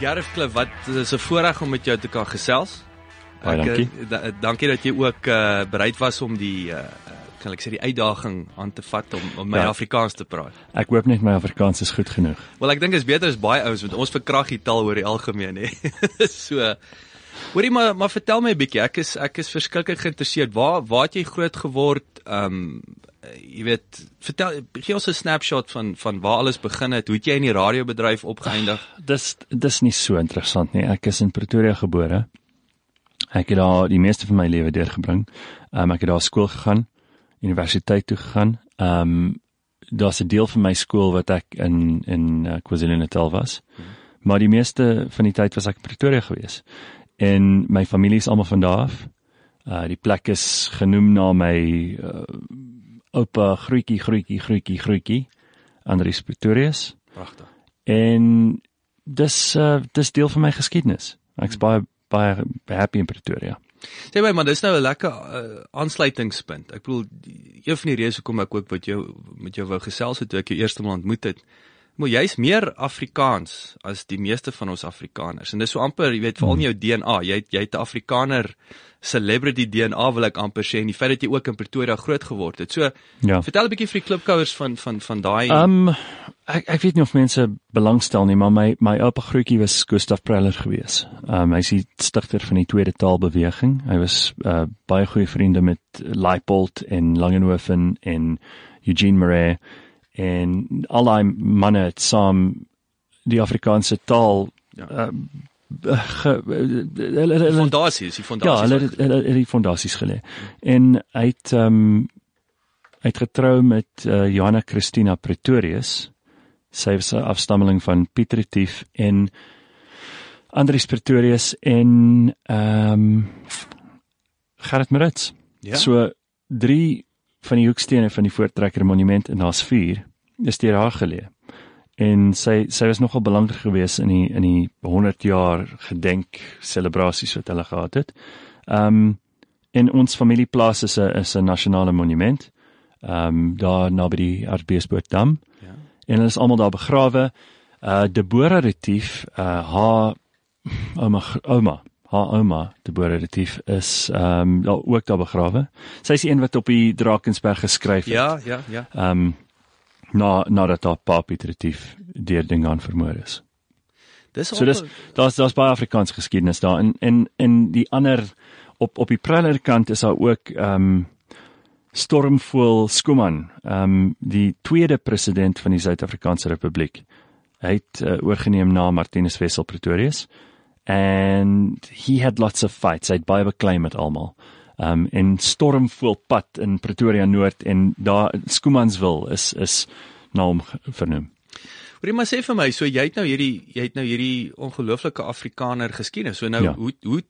Gareth Klip, wat is 'n voorreg om met jou te kan gesels. Baie dankie. eh, da, dankie dat jy ook uh, bereid was om die uh, kan ek sê die uitdaging aan te vat om om my Ja. Afrikaans te praat. Ek hoop net my Afrikaans is goed genoeg. Wel ek dink is beter as baie ouens want ons verkrag die taal oor die algemeen hè. so Hoorie maar maar vertel my 'n bietjie. Ek is ek is verskriklik geïnteresseerd. Waar waar het jy groot geword? Ehm um, jy weet, vertel gee ons 'n snapshot van van waar alles begin het. Hoe het jy in die radiobedryf opgeëindig? Dis dis nie so interessant nie. Ek is in Pretoria gebore. Ek het daar die meeste van my lewe deurgebring. Um, ek het daar skool gegaan, universiteit toe gegaan. Ehm um, daar's 'n deel van my skool wat ek in in uh, KwaZulu-Natal was. Maar die meeste van die tyd was ek in Pretoria gewees. En my familie is almal van daar af. Uh die plek is genoem na my uh, oupa Grootjie Grootjie Grootjie Grootjie Andries Pretorius. Pragtig. En dis uh dis deel van my geskiedenis. Ek's baie baie happy in Pretoria. Sê my maar dis nou 'n lekker uh, aansluitingspunt. Ek bedoel een van die redes hoekom ek ook met jou met jou wou gesels het toe ek jou eerste maal ontmoet het. Maar jy's meer Afrikaans as die meeste van ons Afrikaners. En dis so amper, jy weet, veral in jou DNA. Jy jy het 'n Afrikaner celebrity DNA wil ek amper sê en die feit dat jy ook in Pretoria groot geword het. So Ja. vertel 'n bietjie vir die klipkouers van van van daai Um ek ek weet nie of mense belangstel nie, maar my my oupa grootjie was Gustav Preller gewees. Um hy's die stigter van die tweede taalbeweging. Hy was uh baie goeie vriende met Leipold en Langenhoven en Eugene Marais en al daai manne het saam die Afrikaanse taal Ja. uh, hulle hulle fondasie, is die Ja, fondasie. hulle hulle het die fondasies gelê. En hy het ehm um, hy het getrou met uh, Johanna Christina Pretorius. Sy was 'n afstammeling van Piet Retief en Andries Pretorius en ehm um, Gerrit Marits. Ja. So drie van die hoekstene van die Voortrekker Monument en daar's vier is deur haar geleë. En sy sy was nogal belangrik geweest in die in die 100 jaar gedenk selebrasies wat hulle gehad het. Ehm um, en ons familieplaas is 'n is 'n nasionale monument. Ehm um, daar naby die Hartbeespoortdam. Ja. En hulle is almal daar begrawe. Uh Deborah Retief, uh haar ouma ouma, haar ouma Deborah Retief is ehm um, daar ook daar begrawe. Sy is die een wat op die Drakensberg geskryf het. Ja, ja, ja. Ehm um, na nadat haar pa Piet Retief deur Dingaan vermoor is. Dis So dis daar's daar's baie Afrikaanse geskiedenis daar en en en die ander op op die Preller kant is daar ook ehm um, Stormvoël Skuman, ehm um, die tweede president van die Suid-Afrikaanse Republiek. Hy het uh, oorgeneem na Martinus Wessel Pretorius and he had lots of fights. Hy het baie beklei met almal. Um, en Stormvoëlpad in Pretoria Noord en daar Skumansville is is na hom vernoem. Hoorie maar sê vir my, so jy het nou hierdie jy het nou hierdie ongelooflike Afrikaner geskiedenis. So nou Ja. hoe hoe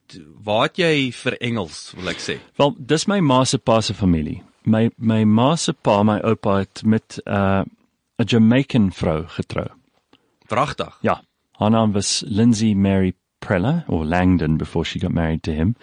waar het jy vir Engels, wil ek sê? Wel, dis my ma se pa se familie. My my ma se pa, my oupa het met 'n uh, 'n Jamaican vrou getrou. Pragtig. Ja, haar naam was Lindsay Mary Preller or Langdon before she got married to him.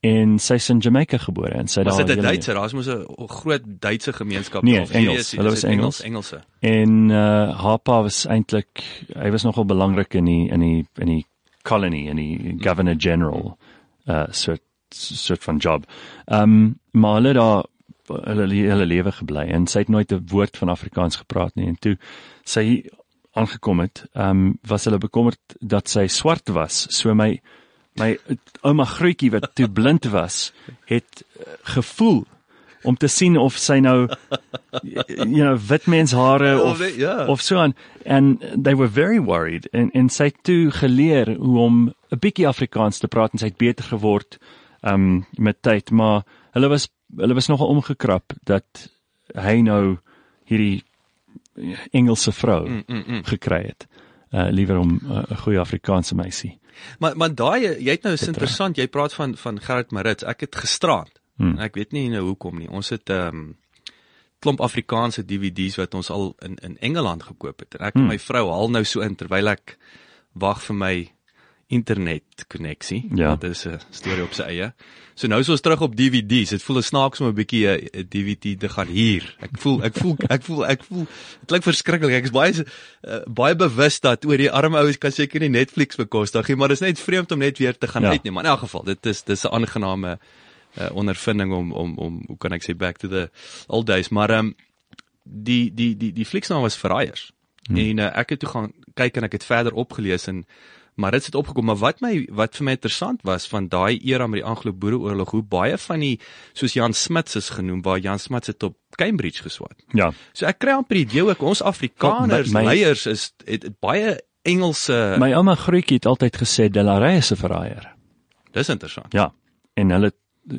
En sy is in Jamaica gebore en sy het Was daar dit 'n Duitser? Daar's mos 'n groot Duitse gemeenskap Nee, daar. Of Engels. Hulle was Engels. Engelse. En uh haar pa was eintlik hy was nogal belangrik in die in die in die colony in die governor general uh soort soort van job. Ehm um, maar hulle daar hulle hele lewe gebly en sy het nooit 'n woord van Afrikaans gepraat nie en toe sy aangekom het, ehm um, was hulle bekommerd dat sy swart was. So my my ouma grootjie wat toe blind was, het uh, gevoel om te sien of sy nou you know wit mens hare Of of die- ja. of so aan and they were very worried en en sy het toe geleer hoe om 'n bietjie Afrikaans te praat en sy het beter geword um met tyd maar hulle was hulle was nogal omgekrap dat hy nou hierdie Engelse vrou mm, mm, mm. gekry het. Uh liewer om 'n uh, goeie Afrikaanse meisie. Maar maar daai jy het nou is interessant, jy praat van van Gerrit Marits. Ek het gisterand. Hmm. Ek weet nie nou hoekom nie. Ons het ehm um, klomp Afrikaanse DVD's wat ons al in in Engeland gekoop het. En ek hmm. en my vrou haal nou so in terwyl ek wag vir my internet koneksie. Ja. Dit is 'n storie op sy eie. So nou is ons terug op DVD's. Dit voel 'n snaaks om 'n bietjie 'n DVD te gaan hier. Ek voel ek voel ek voel ek voel dit klink verskriklik. Ek is baie uh, baie bewus dat oor die arme oues kan seker nie Netflix bekostig nie, maar dit is net vreemd om net weer te gaan ja. uitneem. Maar in elk geval, dit is dis 'n aangename uh, ondervinding om om om hoe kan ek sê back to the old days, maar um, die die die die fliksnaam was Verraaiers. Hmm. En uh, ek het toe gaan kyk en ek het verder opgelees en maar dit het opgekom maar wat my wat vir my interessant was van daai era met die Anglo-Boereoorlog hoe baie van die soos Jan Smuts is genoem waar Jan Smuts het op Cambridge geswat. Ja. So ek kry amper die idee ook ons Afrikaners my, my, leiers is het, het baie Engelse My ouma Grootjie het altyd gesê Delarey is 'n verraaier. Dis interessant. Ja. En hulle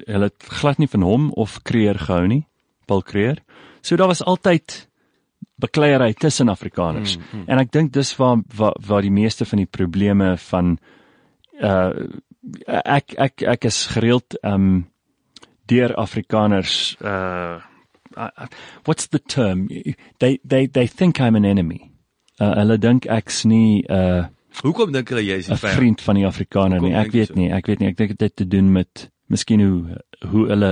hulle het glad nie van hom of Kreer gehou nie. Paul Kreer. So daar was altyd bekleierery tussen Afrikaners. Mm, mm. En ek dink dis waar, waar waar die meeste van die probleme van uh ek ek ek is gereeld um deur Afrikaners uh what's the term they they they think I'm an enemy. Uh, hulle dink ek's nie uh Hoekom dink hulle jy is 'n vriend van die Afrikaner nie? Ek weet so? nie, ek weet nie. Ek dink dit het te doen met miskien hoe hoe hulle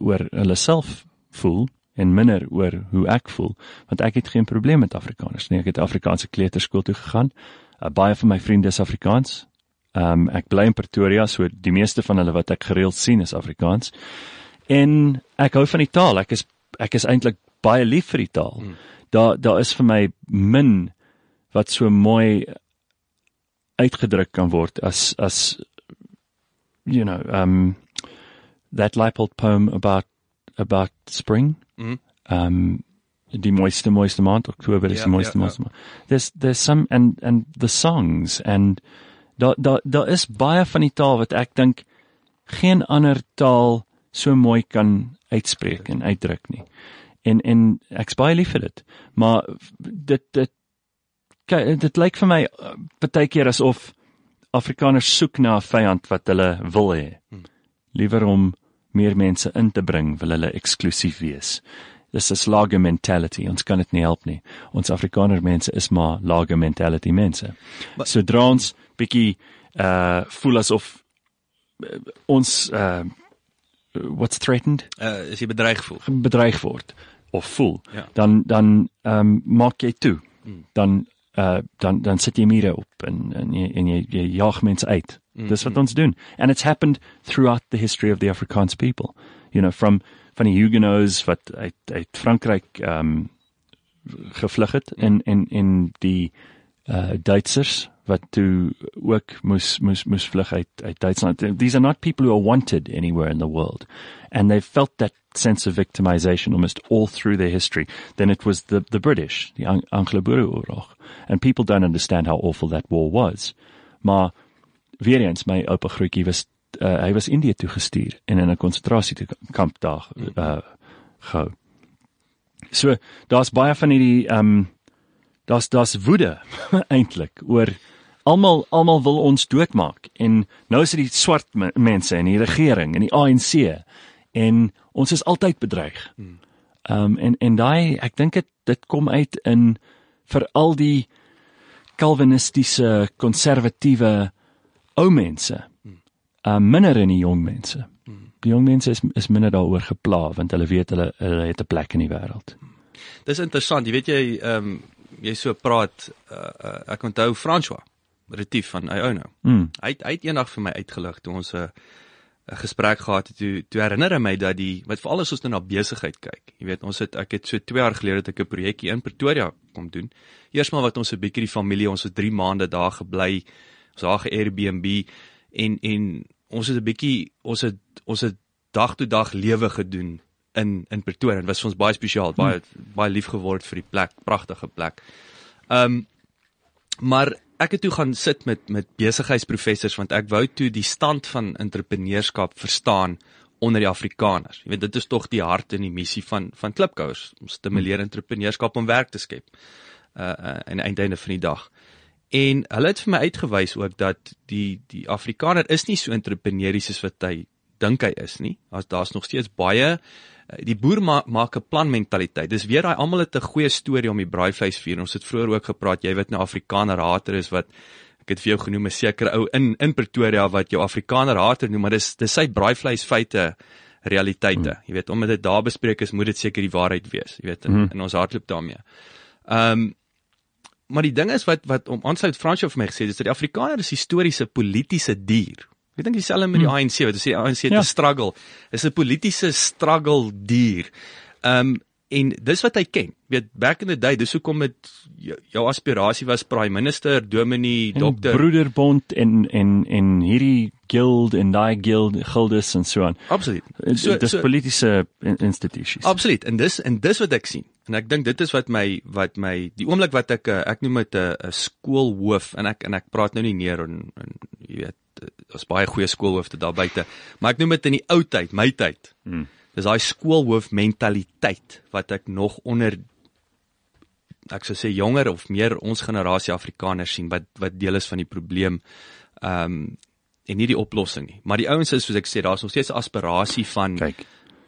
oor hulle self voel en minder oor hoe ek voel want ek het geen probleem met Afrikaners nie. Ek het Afrikaanse kleuterskool toe gegaan. Uh, baie van my vriende is Afrikaans. Um, ek bly in Pretoria so die meeste van hulle wat ek gereeld sien is Afrikaans. En ek hou van die taal. Ek is ek is eintlik baie lief vir die taal. Hmm. daar daar is vir my min wat so mooi uitgedruk kan word as as you know um that Leipold poem about about spring Mm. Um die mooiste mooiste maand Oktober is yeah, die mooiste yeah, mooiste yeah. maand. There's there's some and and the songs and daar daar daar is baie van die taal wat ek dink geen ander taal so mooi kan uitspreek en uitdruk nie. En en ek's baie lief vir dit. Maar dit dit kyk dit lyk vir my uh, baie keer asof Afrikaners soek na 'n vyand wat hulle wil hê. Hmm. Liewer om meer mense in te bring, wil hulle eksklusief wees. Dis 'n slagger mentality. Ons kan dit nie help nie. Ons Afrikaner mense is maar lager mentality mense. So dra ons bietjie uh voel asof uh, ons uh what's threatened? Uh is jy bedreig voel? Bedreig word of voel. Ja. Dan dan ehm um, maak jy toe. Hmm. Dan uh dan dan sit jy mure op en en jy en jy, jy jaag mense uit. Mm-hmm. Dis wat ons doen. And it's happened throughout the history of the Afrikaans people. You know, from van die Huguenots wat uit uit Frankryk ehm um, gevlug het en en en die uh Duitsers wat toe ook moes moes moes vlug uit uit Duitsland. These are not people who are wanted anywhere in the world. And they felt that sense of victimization almost all through their history. Then it was the the British, the Anglo-Boereoorlog. And people don't understand how awful that war was. Maar weer eens my oupa grootjie was uh, hy was Indië toe gestuur en in 'n konsentrasiekamp daar uh, gehou. So daar's baie van hierdie ehm um, daar's daar's woede eintlik oor almal almal wil ons doodmaak en nou is dit die swart mense en die regering en die ANC en ons is altyd bedreig. Hmm. Ehm um, en en daai ek dink dit dit kom uit in vir al die kalvinistiese konservatiewe ou mense. Uh minder in die jong mense. Die jong mense is is minder daaroor gepla want hulle weet hulle hulle het 'n plek in die wêreld. Dis interessant, jy weet jy ehm um, jy so praat uh, uh, ek onthou François Retief van Iono. Mm. Hy het, hy het eendag vir my uitgelig toe ons 'n uh, 'n gesprek gehad het toe toe herinner hy my dat die wat veral as ons nou na besigheid kyk. Jy weet ons het ek het so 2 jaar gelede het ek 'n projekkie in Pretoria kom doen. Eersmaal wat ons 'n bietjie die familie ons het 3 maande daar gebly ons daar ge Airbnb en en ons het 'n bietjie ons het ons het dag tot dag lewe gedoen in in Pretoria. Dit was vir ons baie spesiaal, baie hmm. baie lief geword vir die plek, pragtige plek. Ehm um, maar ek het toe gaan sit met met besigheidsprofessors want ek wou toe die stand van entrepreneurskap verstaan onder die Afrikaners. Jy weet dit is tog die hart en die missie van van Klipkouers om stimuleer entrepreneurskap om werk te skep. Uh, uh die einde van die dag. En hulle het vir my uitgewys ook dat die die Afrikaner is nie so entrepreneuries as wat hy dink hy is nie. As daar's nog steeds baie uh, die boer ma maak 'n plan mentaliteit. Dis weer daai almal het 'n goeie storie om die braaivleis vier. Ons het vroeër ook gepraat, jy weet nou Afrikaner hater is wat ek het vir jou genoem 'n sekere ou in in Pretoria wat jou Afrikaner hater noem, maar dis dis sy braaivleis feite realiteite. Hmm. Jy weet, omdat dit daar bespreek is, moet dit seker die waarheid wees. Jy weet, in, hmm. in ons hardloop daarmee. Ehm um, maar die ding is wat wat om aansluit Fransjo vir my gesê het, is dat die Afrikaner is historiese politieke dier. Ek dink dieselfde met die ANC, wat sê ANC het 'n ja. struggle. Is 'n politieke struggle dier. Ehm um, en dis wat hy ken. Weet back in the day, dis hoekom dit jou, jou aspirasie was prime minister, dominee, dokter, broederbond en en en hierdie guild en daai guild gildes en so aan. Absoluut. So dis so, politieke instituties. Absoluut. En dis en dis wat ek sien. En ek dink dit is wat my wat my die oomblik wat ek eh, ek noem dit 'n 'n skoolhoof en ek en ek praat nou nie neer en, en jy weet daar's baie goeie skoolhoofde daar buite, maar ek noem dit in die ou tyd, my tyd. Hmm dis daai skoolhoof mentaliteit wat ek nog onder ek sou sê jonger of meer ons generasie Afrikaners sien wat wat deel is van die probleem ehm um, en nie die oplossing nie. Maar die ouens is soos ek sê daar's nog steeds aspirasie van kyk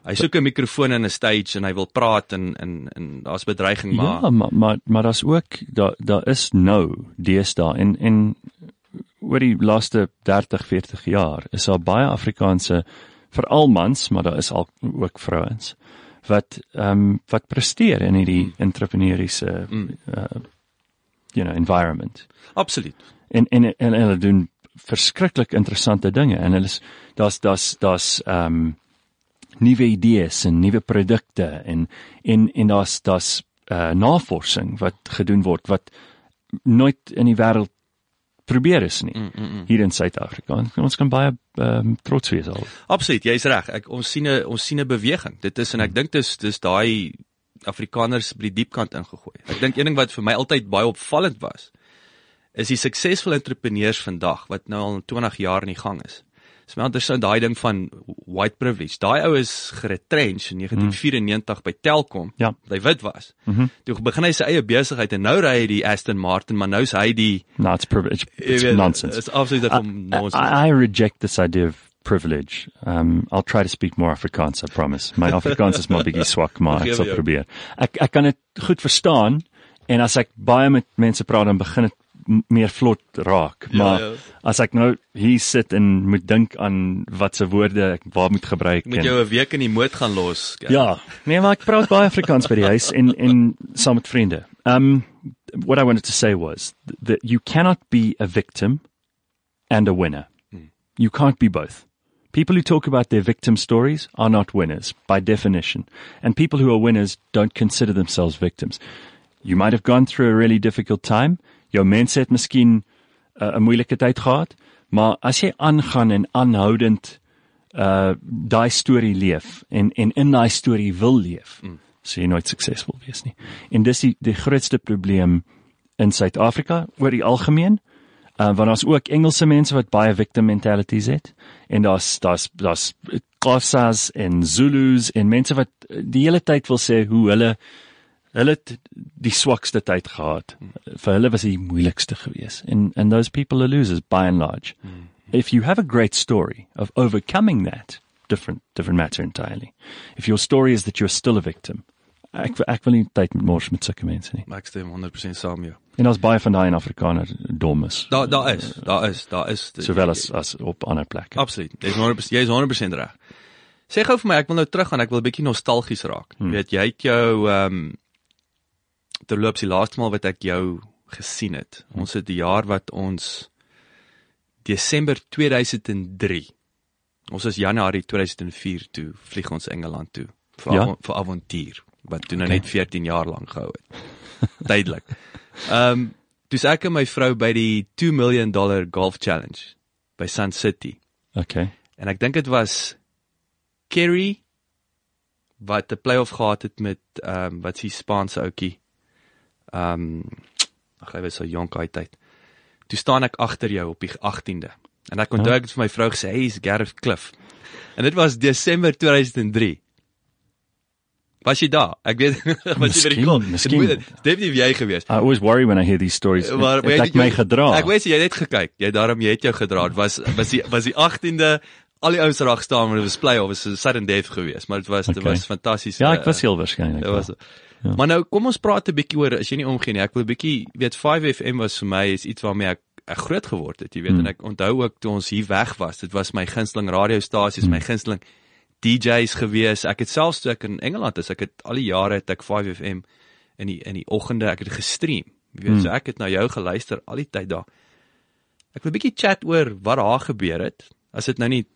hy soek 'n mikrofoon in 'n stage en hy wil praat en en en daar's bedreiging maar ja maar maar maar daar's ook daar daar is nou deesdae en en oor die laaste 30 40 jaar is daar baie Afrikaanse veral mans, maar daar is al ook vrouens wat ehm um, wat presteer in hierdie mm. entrepreneuriese mm. uh you know environment. Absoluut. En en en hulle doen verskriklik interessante dinge en hulle is daar's daar's daar's ehm um, nuwe idees en nuwe produkte en en en daar's daar's uh navorsing wat gedoen word wat nooit in die wêreld probeer is nie mm, mm, mm. hier in Suid-Afrika. Ons kan baie um, trots wees al. Absoluut, jy's reg. Ek ons sien 'n ons sien 'n beweging. Dit is en ek mm. dink dis dis daai Afrikaners by die diepkant ingegooi. Ek dink een ding wat vir my altyd baie opvallend was, is die suksesvolle entrepreneurs vandag wat nou al 20 jaar in die gang is. Dis my interessant daai ding van white privilege. Daai ou is geretrench in 1994 mm. by Telkom. Ja. Hy wit was. Mm -hmm. Toe begin hy sy eie besigheid en nou ry hy die Aston Martin, maar nou's hy die No, it's privilege. It's weet, nonsense. It's absolutely from nonsense. I, I reject this idea of privilege. Um I'll try to speak more Afrikaans, I promise. My Afrikaans is my biggest swak, maar ek sal probeer. Ek ek kan dit goed verstaan en as ek baie met mense praat dan begin dit meer vlot raak. Ja, maar ja. as ek nou hier sit en moet dink aan wat se woorde ek waar moet gebruik moet jy 'n week in die moed gaan los. Ken. Ja. Nee, maar ek praat baie Afrikaans by die huis en en saam met vriende. Um what I wanted to say was that you cannot be a victim and a winner. Hmm. You can't be both. People who talk about their victim stories are not winners by definition, and people who are winners don't consider themselves victims. You might have gone through a really difficult time jou mense het miskien 'n uh, moeilike tyd gehad, maar as jy aangaan en aanhoudend uh daai storie leef en en in daai storie wil leef, mm. sê jy nooit suksesvol wees nie. En dis die die grootste probleem in Suid-Afrika oor die algemeen. Uh want daar's ook Engelse mense wat baie victim mentalities het en daar's daar's daar's Khoisas en Zulus en mense wat die hele tyd wil sê hoe hulle hulle het die swakste tyd gehad. Vir hulle was dit die moeilikste geweest. And and those people are losers by and large. Mm. If you have a great story of overcoming that, different different matter entirely. If your story is that you're still a victim. Ek ek wil nie tyd met mors met sulke mense nie. Ek stem 100% saam jou. En ons baie van daai in Afrikaner dom is. Daar daar is, daar is, daar is sowel as as op ander plekke. Absoluut. Jy's 100% jy's 100% reg. Sê gou vir my, ek wil nou teruggaan, ek wil 'n bietjie nostalgies raak. Hmm. Jy weet, jy het jou ehm um, terloops die laaste maal wat ek jou gesien het. Ons het die jaar wat ons Desember 2003. Ons is Januarie 2004 toe vlieg ons Engeland toe vir ja? vir avontuur wat toe nou okay. net 14 jaar lank gehou het. Duidelik. Ehm um, dis ek en my vrou by die 2 million dollar golf challenge by Sun City. Okay. En ek dink dit was Kerry wat 'n playoff gehad het met ehm um, wat s'ie Spaanse ouetjie ehm um, ag hy was so jonk uit tyd. Toe staan ek agter jou op die 18de. En ek onthou ek het vir my vrou gesê, "Hey, is Gareth Cliff." En dit was Desember 2003. Was jy daar? Ek weet was jy by die kol. miskien. Definitief jy gewees. I always worry when I hear these stories. Maar het ek my gedra. Ek weet jy het net gekyk. Jy daarom jy het jou gedra. Dit was was die was die 18de al die ouens raak staan maar dit was play of was 'n sudden death geweest, maar dit was dit Okay. was fantasties. Ja, eh, ek was heel waarskynlik. Dit was Ja. Maar nou kom ons praat 'n bietjie oor as jy nie omgee nie. Ek wil 'n bietjie weet 5FM was vir my is iets waarmee ek ek groot geword het, jy weet Hmm. en ek onthou ook toe ons hier weg was. Dit was my gunsteling radiostasies, my gunsteling DJs gewees. Ek het selfs toe ek in Engeland is, ek het al die jare het ek 5FM in die in die oggende ek het gestream. Jy weet, Hmm. so ek het na jou geluister al die tyd daar. Ek wil 'n bietjie chat oor wat daar gebeur het. As dit nou nie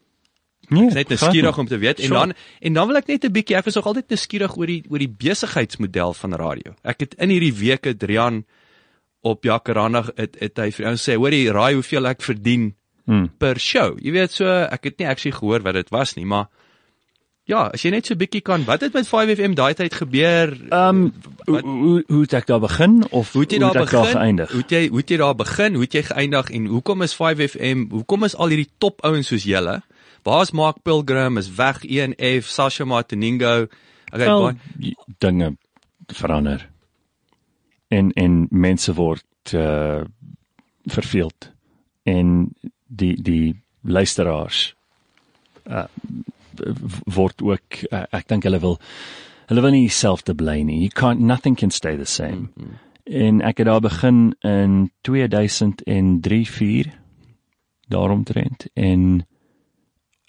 nee, Ek is net nuuskierig om te weet en Sure. dan en dan wil ek net 'n bietjie ek was nog altyd nuuskierig oor die oor die besigheidsmodel van radio. Ek het in hierdie week het Drian op Jacaranda het, het hy vir ons sê hoor jy raai hoeveel ek verdien Hmm. per show. Jy weet so ek het nie actually gehoor wat dit was nie, maar ja, as jy net so 'n bietjie kan wat het met 5FM daai tyd gebeur? Ehm hoe Wat- hoe hoe het ek daar begin of Hoe het jy daar het ek daar begin? geëindig? Hoe het jy hoe het jy daar begin? Hoe het jy geëindig en hoekom is 5FM? Hoekom is al hierdie top ouens soos julle? Waar's Mark Pilgrim? Is weg ENF, Sasha Martiningo. Okay, Wel, baie- dinge verander. En en mense word uh verveeld en die die luisteraars uh word ook uh, ek dink hulle wil hulle wil nie self te bly nie. You can't nothing can stay the same. Mm -hmm. En ek het daar begin in 2003 4 daaromtrent en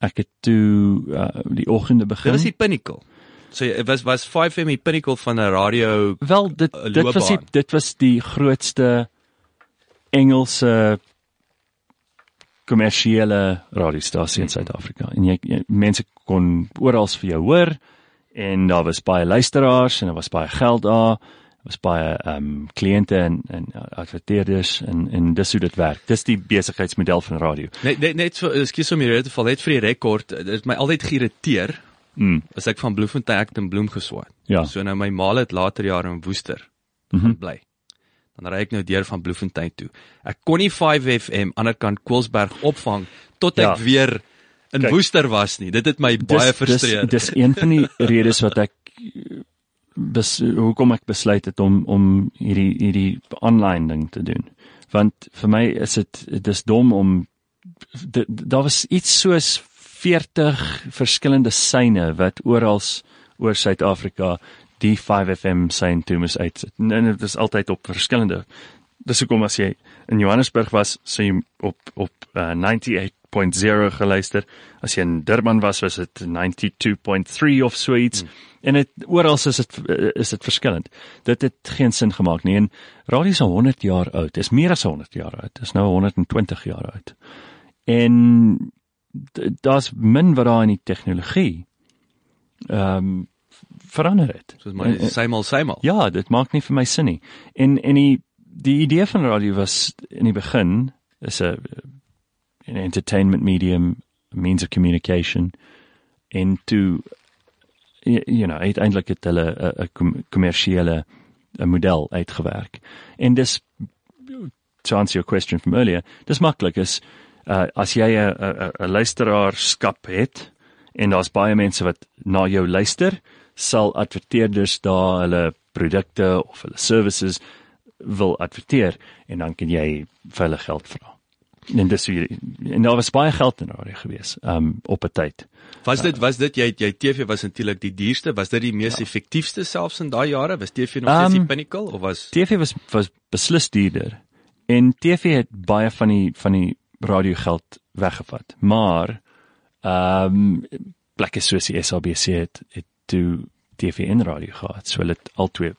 ek het toe uh, die oggende begin Dit was die pinnacle. So dit was was 5FM die pinnacle van 'n radio Wel dit eh, dit was die, dit was die grootste Engelse kommersiële radiostasie in Suid-Afrika. En jy, jy mense kon oral vir jou hoor en daar was baie luisteraars en daar was baie geld daar. Was baie ehm um, kliënte en en adverteerders en en dis hoe dit werk. Dis die besigheidsmodel van radio. net net net so ekskuus om hierdie te val net vir die rekord. Dit het my altyd geïrriteer Mm. as ek van Bloemfontein ek in Bloem geswaai. Ja. So nou my maal het later jare in Woester Mhm. gaan bly. Dan ry ek nou deur van Bloemfontein toe. Ek kon nie 5FM ander kant Koelsberg opvang tot ek Ja. weer in Kyk. Woester was nie. Dit het my baie frustreer. Dis, dis een van die redes wat ek bes, hoekom ek besluit het om om hierdie hierdie online ding te doen. Want vir my is dit dis dom om daar was iets soos 40 verskillende syne wat oral oor Suid-Afrika die 5FM sein toe moes uitsit. En dit is altyd op verskillende. Dis hoekom as jy in Johannesburg was, sê jy op op uh, 98.0 geluister. As jy in Durban was, was dit 92.3 of so iets. Hmm. En dit oral is dit is dit verskillend. Dit het geen sin gemaak nie. En radio is al 100 jaar oud. Dit is meer as 100 jaar oud. Dit is nou 120 jaar oud. En daar's min wat daar in die tegnologie ehm um, verander het. Soos my symal symal. Ja, dit maak nie vir my sin nie. En en die die idee van radio was in die begin is 'n 'n entertainment medium, a means of communication into you, you know, uiteindelik het hulle 'n 'n kom- kommersiële 'n model uitgewerk. En dis to answer your question from earlier, dis maklik is uh, as jy 'n luisteraarskap het en daar's baie mense wat na jou luister, sal adverteerders daar hulle produkte of hulle services wil adverteer en dan kan jy vir hulle geld vra. En dis hoe jy, en daar was baie geld in radio gewees um op 'n tyd. Was dit was dit jy jy TV was natuurlik die duurste, was dit die mees ja. effektiefste selfs in daai jare? Was TV nog steeds Um, die pinnacle of was TV was was beslis duurder. En TV het baie van die van die radiogeld weggevat. Maar ehm um, plekke soos die SABC het het toe TV en radio gehad. So hulle het albei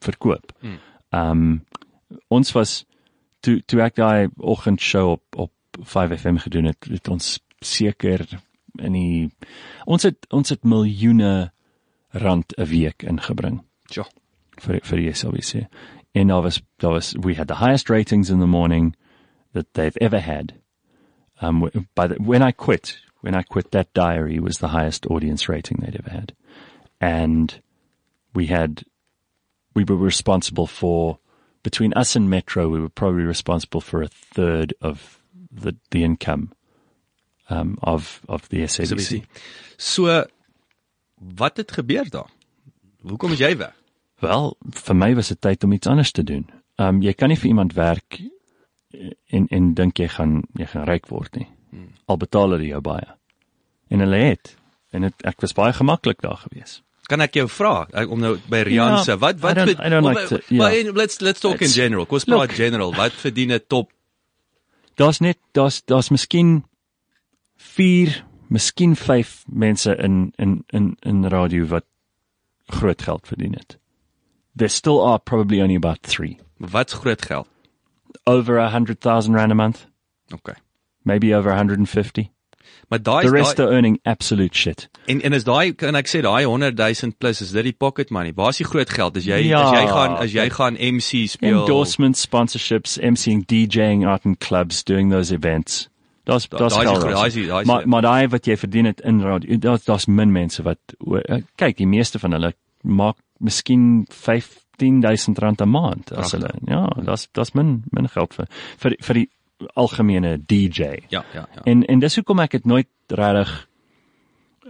verkoop. Hmm. Ehm um, ons was toe toe ek daai oggendshow op op 5FM gedoen het, het ons seker in die ons het ons het miljoene rand 'n week ingebring ja. vir vir die SABC. And I was, I was, we had the highest ratings in the morning that they've ever had. Um, by the, when I quit, when I quit that diary was the highest audience rating they'd ever had. And we had, we were responsible for, between us and Metro, we were probably responsible for a third of the, the income um of of the SABC. So wat het gebeur daar? Hoekom is jy weg? Wel, vir my was dit tyd om iets anders te doen. Um jy kan nie vir iemand werk en en dink jy gaan jy gaan ryk word nie. Hmm. Al betaal hulle jou baie. En hulle het en het, ek was baie gemaklik daar gewees. Kan ek jou vra ek- om nou by Rian Ja, se wat wat I don't- I don't like to- maar ja. en let's let's talk in It's- general. Kom ons praat general. Wat verdien 'n top Daar's net daar's daar's miskien 4, miskien 5 mense in in in in radio wat groot geld verdien het. There still are probably only about 3. wat's groot geld? Over 100,000 rand a month, Okay. maybe over 150. Maar daai The is rest daai are earning absolute shit. en en is daai kan ek sê daai 100 000 plus is dit die pocket money. Waar is die groot geld? As jy Ja, as jy gaan as jy gaan MC speel. Endorsements, sponsorships, MCing, DJing out in clubs, doing those events. Daar's daar's daai is Maar maar daai wat jy verdien het in radio, daar's daar's min mense wat eh, kyk, die meeste van hulle maak miskien 15000 rand 'n maand as Pragtig. hulle. Ja, daar's daar's min min geld vir vir vir die algemene DJ. Ja, ja, ja. En en dis hoekom ek dit nooit regtig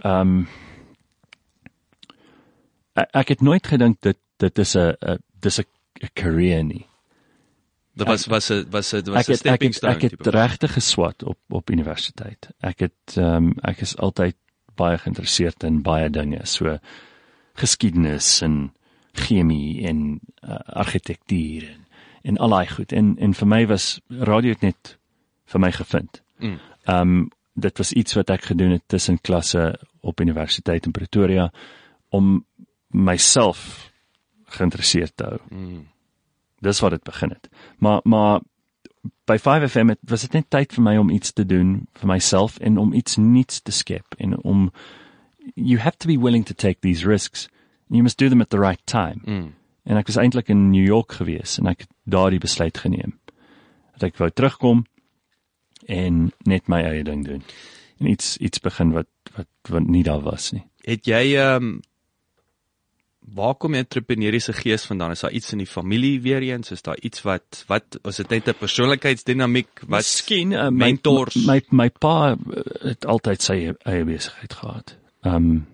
ehm um, ek, het nooit gedink dit dit is 'n dis 'n career nie. Dit was was 'n was 'n was 'n ek het ek stepping het, stone. ek het regtig geswat op op universiteit. Ek het ehm um, ek is altyd baie geïnteresseerd in baie dinge, so geskiedenis en chemie en uh, argitektuur en en al daai goed. En en vir my was radio het net vir my gevind. Ehm um, dit was iets wat ek gedoen het tussen klasse op universiteit in Pretoria om myself geïnteresseerd te hou. Mm. Dis wat dit begin het. Maar maar by 5FM het, was dit net tyd vir my om iets te doen vir myself en om iets nuuts te skep en om you have to be willing to take these risks. You must do them at the right time. Mm. En ek was eintlik in New York gewees en ek het daardie besluit geneem. Dat ek wou terugkom en net my eie ding doen. En iets iets begin wat wat wat nie daar was nie. Het jy ehm um, waar kom die entrepreneuriese gees vandaan? Is daar iets in die familie weer eens? Is daar iets wat wat is dit net 'n persoonlikheidsdinamiek wat Miskien uh, my, mentors my my pa uh, het altyd sy eie besigheid gehad. Ehm um,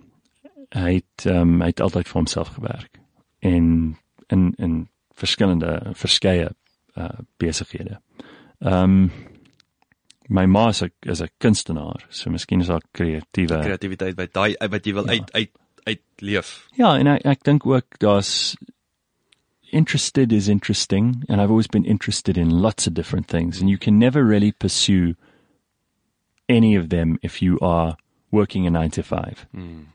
hy het ehm um, hy het altyd vir homself gewerk en in in verskillende verskeie uh besighede. Ehm um, my ma is 'n is 'n kunstenaar, so miskien is haar kreatiewe kreatiwiteit wat daai wat jy wil Ja. uit uit uitleef. Ja, en ek ek dink ook daar's interested is interesting and I've always been interested in lots of different things and you can never really pursue any of them if you are working a 9 to 5. Mm.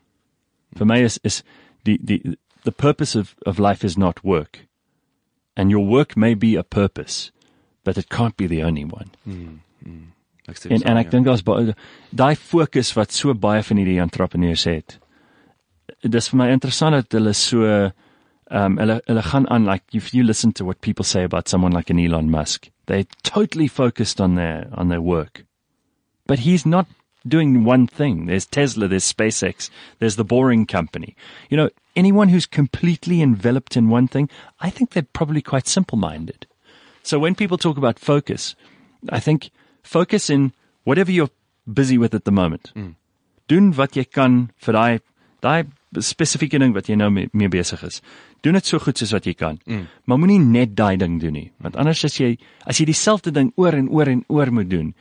For me is is the the the purpose of of life is not work. And your work may be a purpose, but it can't be the only one. Ek stem En saam, en ek ja. dink daar's baie daai fokus wat so baie van hierdie entrepreneurs het. Dis vir my interessant dat hulle so um hulle hulle gaan aan like if you listen to what people say about someone like an Elon Musk, they're totally focused on their on their work. But he's not doing one thing. There's Tesla, there's SpaceX, there's the boring company. You know, anyone who's completely enveloped in one thing, I think they're probably quite simple-minded. So when people talk about focus, I think focus in whatever you're busy with at the moment. Mm. Doen wat jy kan vir daai daai spesifieke ding wat jy nou mee, mee besig is. Doen dit so goed soos wat jy kan. Mm. Maar moenie net daai ding doen nie, want anders as jy as jy dieselfde ding oor en oor en oor moet doen,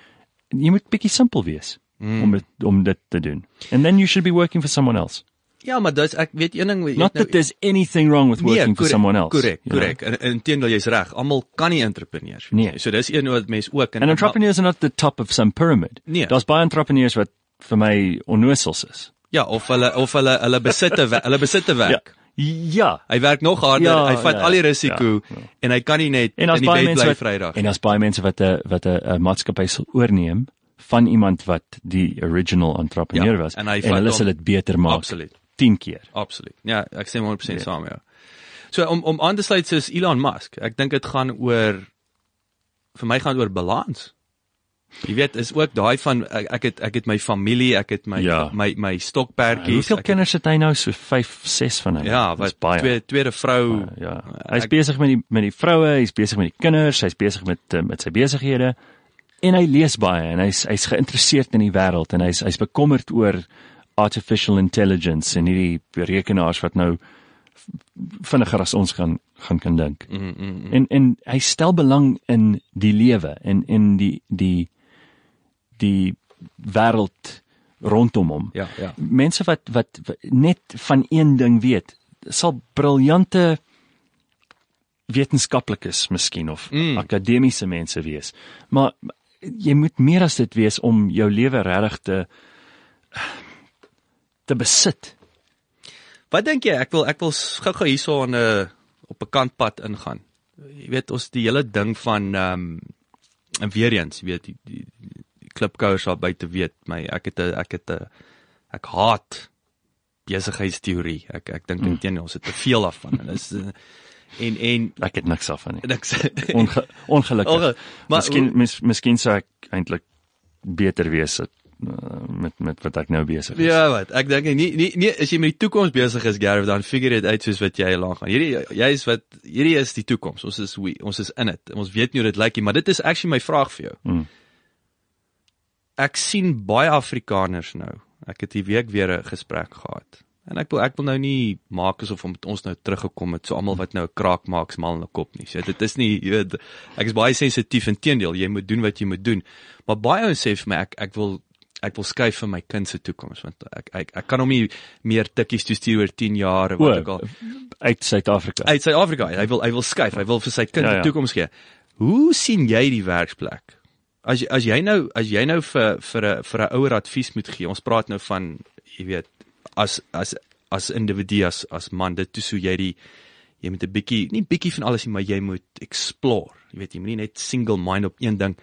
jy moet bietjie simpel wees mm. om dit om dit te doen. And then you should be working for someone else. Ja, maar dis ek weet een ding jy Not nou- that there's anything wrong with working for korrek, someone else. Korrek, korrek. En inteendeel jy's reg. Almal kan nie entrepreneurs wees Nee. So dis een wat mense ook in And entrepreneurs are not the top of some pyramid. Nee. Daar's baie entrepreneurs wat vir my onnosels is. Ja, of hulle of hulle hulle besitte wer- hulle besitte werk. Ja. Hy werk nog harder. Ja, hy vat ja, al die risiko ja, ja. en hy kan nie net En in die bed bly Vrydag. en daar's baie mense wat 'n wat 'n 'n maatskappy sal oorneem van iemand wat die original entrepreneur Ja, was en en hulle sal dit beter maak. Absoluut. 10 keer. Absoluut. Ja, ek stem 100% Ja. saam ja. So om om aan te sluit soos Elon Musk. Ek dink dit gaan oor vir my gaan oor balans. Jy weet, is ook daai van ek, ek het ek het my familie, ek het my Ja. my my stokperdjies. Hoeveel ek het- kinders het hy nou? So 5, 6 van hulle. Ja, wat baie. twee tweede vrou. Ja. Hy's besig met die met die vroue, hy's besig met die kinders, hy's besig met uh, met sy besighede. en hy lees baie en hy's hy's geïnteresseerd in die wêreld en hy's hy's bekommerd oor artificial intelligence en hierdie rekenaars wat nou vinniger as ons gaan gaan kan dink. Mm, mm, mm. En en hy stel belang in die lewe en in die die die wêreld rondom hom. Ja, ja. Mense wat wat net van een ding weet, sal briljante wetenskaplikes miskien of mm. akademiese mense wees. Maar jy moet meer as dit wees om jou lewe regtig te te besit. Wat dink jy? Ek wil ek wil gou-gou hierso aan 'n uh, op 'n kantpad ingaan. Jy weet ons die hele ding van ehm um, en weer eens, jy weet die, die, die klipkouers daar buite weet my ek het 'n ek het 'n ek haat besigheidsteorie. Ek ek dink mm. teen ons het te veel daarvan. En is eh, en en ek het niks af van nie. Niks. Onge, ongelukkig. Onge, maar miskien mis, miskien sou ek eintlik beter wees het met met wat ek nou besig is. Ja, wat? Ek dink nie nie nie as jy met die toekoms besig is, Gareth, dan figure dit uit soos wat jy lank gaan. Hierdie jy is wat hierdie is die toekoms. Ons is we, ons is in dit. Ons weet nie hoe dit lyk nie, maar dit is actually my vraag vir jou. Hmm. Ek sien baie Afrikaners nou. Ek het hierdie week weer 'n gesprek gehad. En ek wil ek wil nou nie maak asof ons nou teruggekom het so almal wat nou 'n kraak maak mal in 'n kop nie. So dit is nie jy weet ek is baie sensitief inteendeel jy moet doen wat jy moet doen. Maar baie ouens sê vir my ek ek wil ek wil skuif vir my kind se toekoms want ek ek ek kan hom nie meer tikkies toestuur oor 10 jaar of wat ook al uit Suid-Afrika. Uit Suid-Afrika. Hy wil hy wil skuif. Hy wil vir sy kind 'n ja, ja. toekoms gee. Hoe sien jy die werksplek? As as jy nou as jy nou vir vir 'n vir 'n ouer advies moet gee. Ons praat nou van jy weet as as as individu as as man dit toe so jy die jy moet 'n bietjie nie bietjie van alles nie maar jy moet explore. Jy weet jy moet nie net single mind op een ding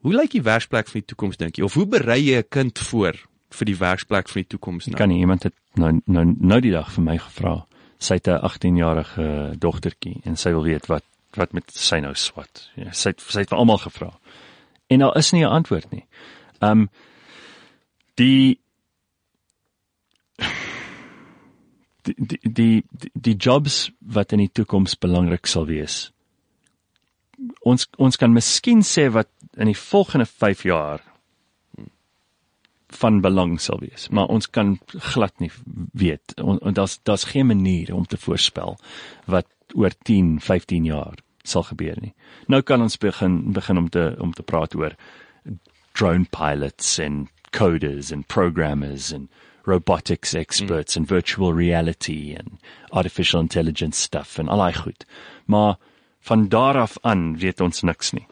Hoe lyk die werksplek vir die toekoms dink jy? Of hoe berei jy 'n kind voor vir die werksplek vir die toekoms nou? Kan nie iemand het nou nou nou die dag vir my gevra. Sy het 'n 18-jarige dogtertjie en sy wil weet wat wat met sy nou swat. Ja, sy het, sy het vir almal gevra. En daar is nie 'n antwoord nie. Um die die die die, die jobs wat in die toekoms belangrik sal wees ons ons kan miskien sê wat in die volgende 5 jaar van belang sal wees, maar ons kan glad nie weet. En daar's daar's geen manier om te voorspel wat oor 10, 15 jaar sal gebeur nie. Nou kan ons begin begin om te om te praat oor drone pilots en coders en programmers en robotics experts mm. and virtual reality and artificial intelligence stuff en al daai goed. Maar van daar af aan weet ons niks nie.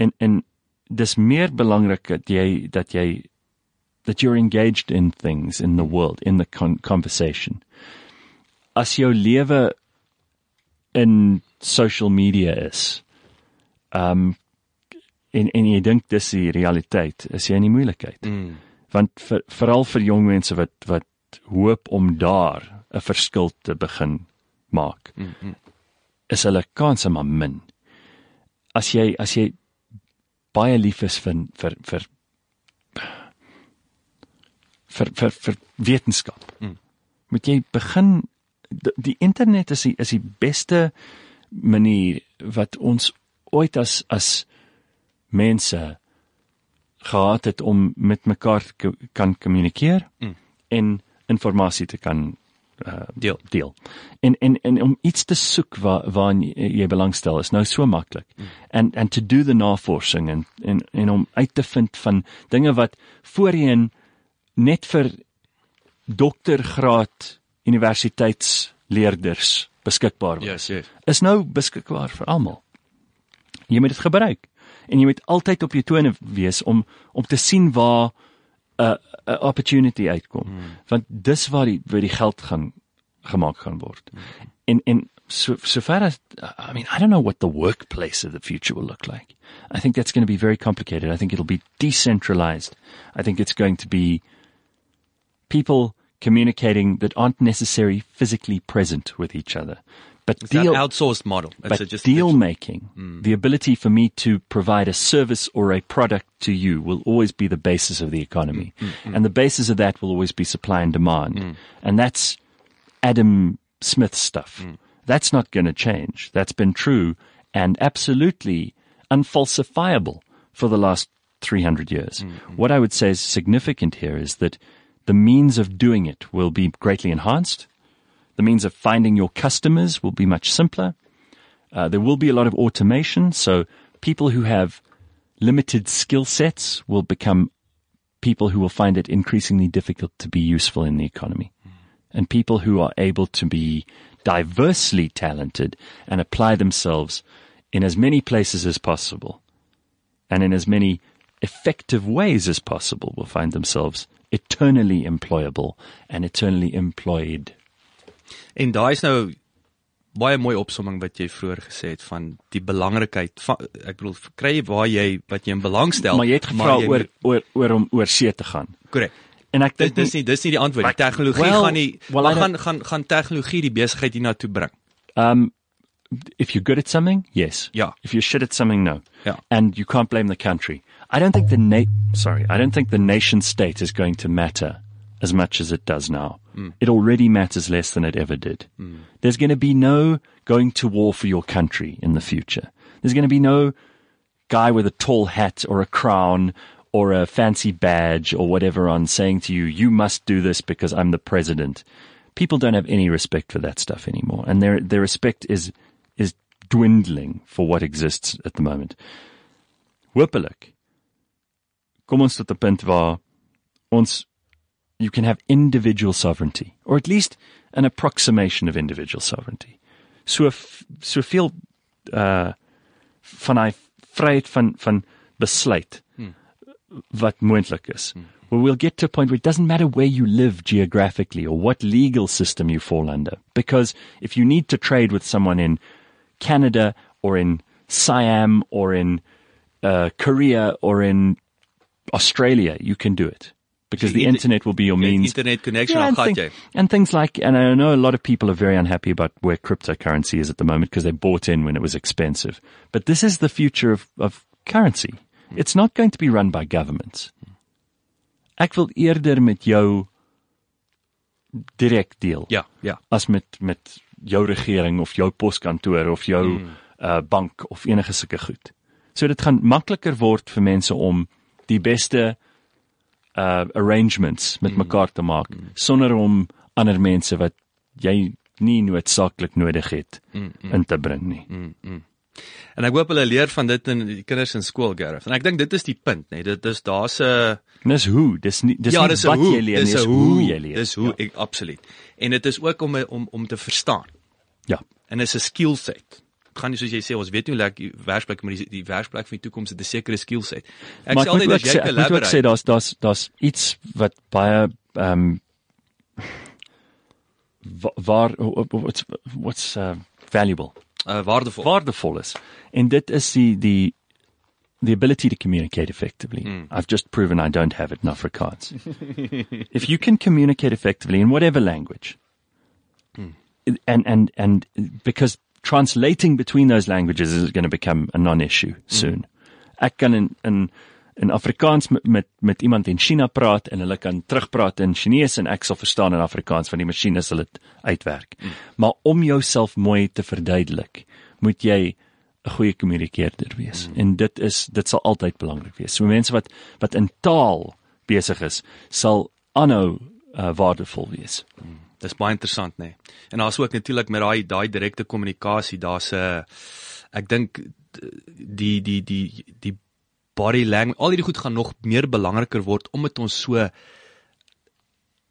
En en dis meer belangrik dat jy dat jy that you're engaged in things in the world in the con conversation. As jou lewe in social media is. Um en en jy dink dis die realiteit, is jy in die moeilikheid. Mm. Want vir, veral vir jong mense wat wat hoop om daar 'n verskil te begin maak. Mm -hmm is hulle kanse maar min. As jy as jy baie lief is vir vir vir vir vir, vir wetenskap. Mm. Moet jy begin die, die internet is die, is die beste manier wat ons ooit as as mense gehad het om met mekaar kan kommunikeer mm. en inligting te kan uh, deel deel. En en en om iets te soek waar waar jy belangstel is nou so maklik. Mm. And and to do the navorsing en en en om uit te vind van dinge wat voorheen net vir doktergraad universiteitsleerders beskikbaar was. Yes, yes. Is nou beskikbaar vir almal. Jy moet dit gebruik en jy moet altyd op jou tone wees om om te sien waar 'n 'n opportunity uitkom. Hmm. Want dis waar die waar die geld gaan gemaak gaan word. Hmm. En en so so far as I mean I don't know what the workplace of the future will look like. I think that's going to be very complicated. I think it'll be decentralized. I think it's going to be people communicating that aren't necessarily physically present with each other but it's deal outsourced model. It's but just, deal making, mm. the ability for me to provide a service or a product to you will always be the basis of the economy, mm, mm, and the basis of that will always be supply and demand, mm. and that's Adam Smith stuff. Mm. That's not going to change. That's been true and absolutely unfalsifiable for the last 300 years. What I would say is significant here is that the means of doing it will be greatly enhanced. The means of finding your customers will be much simpler. Uh, there will be a lot of automation, so people who have limited skill sets will become people who will find it increasingly difficult to be useful in the economy. And people who are able to be diversely talented and apply themselves in as many places as possible and in as many effective ways as possible will find themselves eternally employable and eternally employed. En daai is nou baie mooi opsomming wat jy vroeër gesê het van die belangrikheid van ek bedoel kry waar jy wat jy in belang stel. Maar jy het gevra jy oor oor oor om oor see te gaan. korrek. En ek dink dis nie dis nie die antwoord. Die tegnologie Well, gaan nie well, I gaan gaan gaan tegnologie die besigheid hiernatoe bring. Um, if you're good at something, yes. Yeah. If you're shit at something, no. Yeah. And you can't blame the country. I don't think the na- sorry, I don't think the nation state is going to matter as much as it does now. It already matters less than it ever did. There's going to be no going to war for your country in the future. There's going to be no guy with a tall hat or a crown or a fancy badge or whatever on saying to you, you must do this because I'm the president. People don't have any respect for that stuff anymore. And their, their respect is, is dwindling for what exists at the moment. Hopelik. Kom ons tot 'n punt waar ons you can have individual sovereignty or at least an approximation of individual sovereignty. So f- soveel uh van hy vryheid van van besluit wat moontlik is. Well, we'll get to a point where it doesn't matter where you live geographically or what legal system you fall under. Because if you need to trade with someone in Canada or in Siam or in uh, Korea or in Australia, you can do it. Because the Inter- internet will be your means. internet connection Yeah, and, thing- and things like, and I know a lot of people are very unhappy about where cryptocurrency is at the moment because they bought in when it was expensive. But this is the future of, of currency. It's not going to be run by governments. Ek wil eerder met jou direk deel Ja, ja. as met met jou regering of jou poskantoor of jou mm. uh bank of enige sulke goed. So dit gaan makliker word vir mense om die beste uh arrangements met mm. mekaar te maak mm. sonder om ander mense wat jy nie noodsaaklik nodig het mm, mm. in te bring nie. Mm. En ek hoop hulle leer van dit in die kinders in skool, Gareth. En ek dink dit is die punt, nê. Nee. Dit is daar's 'n Dis hoe, dis nie dis ja, nie dis 'n wat hoe, jy leer nie, dis 'n hoe jy leer. Dis hoe ja. ek absoluut. En dit is ook om om om te verstaan. ja. En dit is 'n skill set. Gaan soos jy sê ons weet nie hoe die werksplek maar die, die werksplek van die toekoms het 'n sekere. Ek sê altyd as sê, jy ek moet sê daar's daar's daar's iets wat baie ehm um, waar what's what's uh, valuable Uh, waardevol. waardevol is. En dit is die die the ability to communicate effectively. Hmm. I've just proven I don't have it in Afrikaans. if you can communicate effectively in whatever language, Hmm. and and and because translating between those languages is going to become a non-issue Hmm. soon. Ek kan in in in Afrikaans met, met met iemand in China praat en hulle kan terugpraat in Chinees en ek sal verstaan in Afrikaans want die masjiene sal dit uitwerk. Mm. Maar om jouself mooi te verduidelik, moet jy 'n goeie kommunikeerder wees. Mm. En dit is dit sal altyd belangrik wees. So mense wat wat in taal besig is, sal aanhou uh, waardevol wees. Dis baie interessant nê. Nee. En daar's ook natuurlik met daai daai direkte kommunikasie, daar's 'n ek dink die die die die body language, al hierdie goed gaan nog meer belangriker word omdat ons so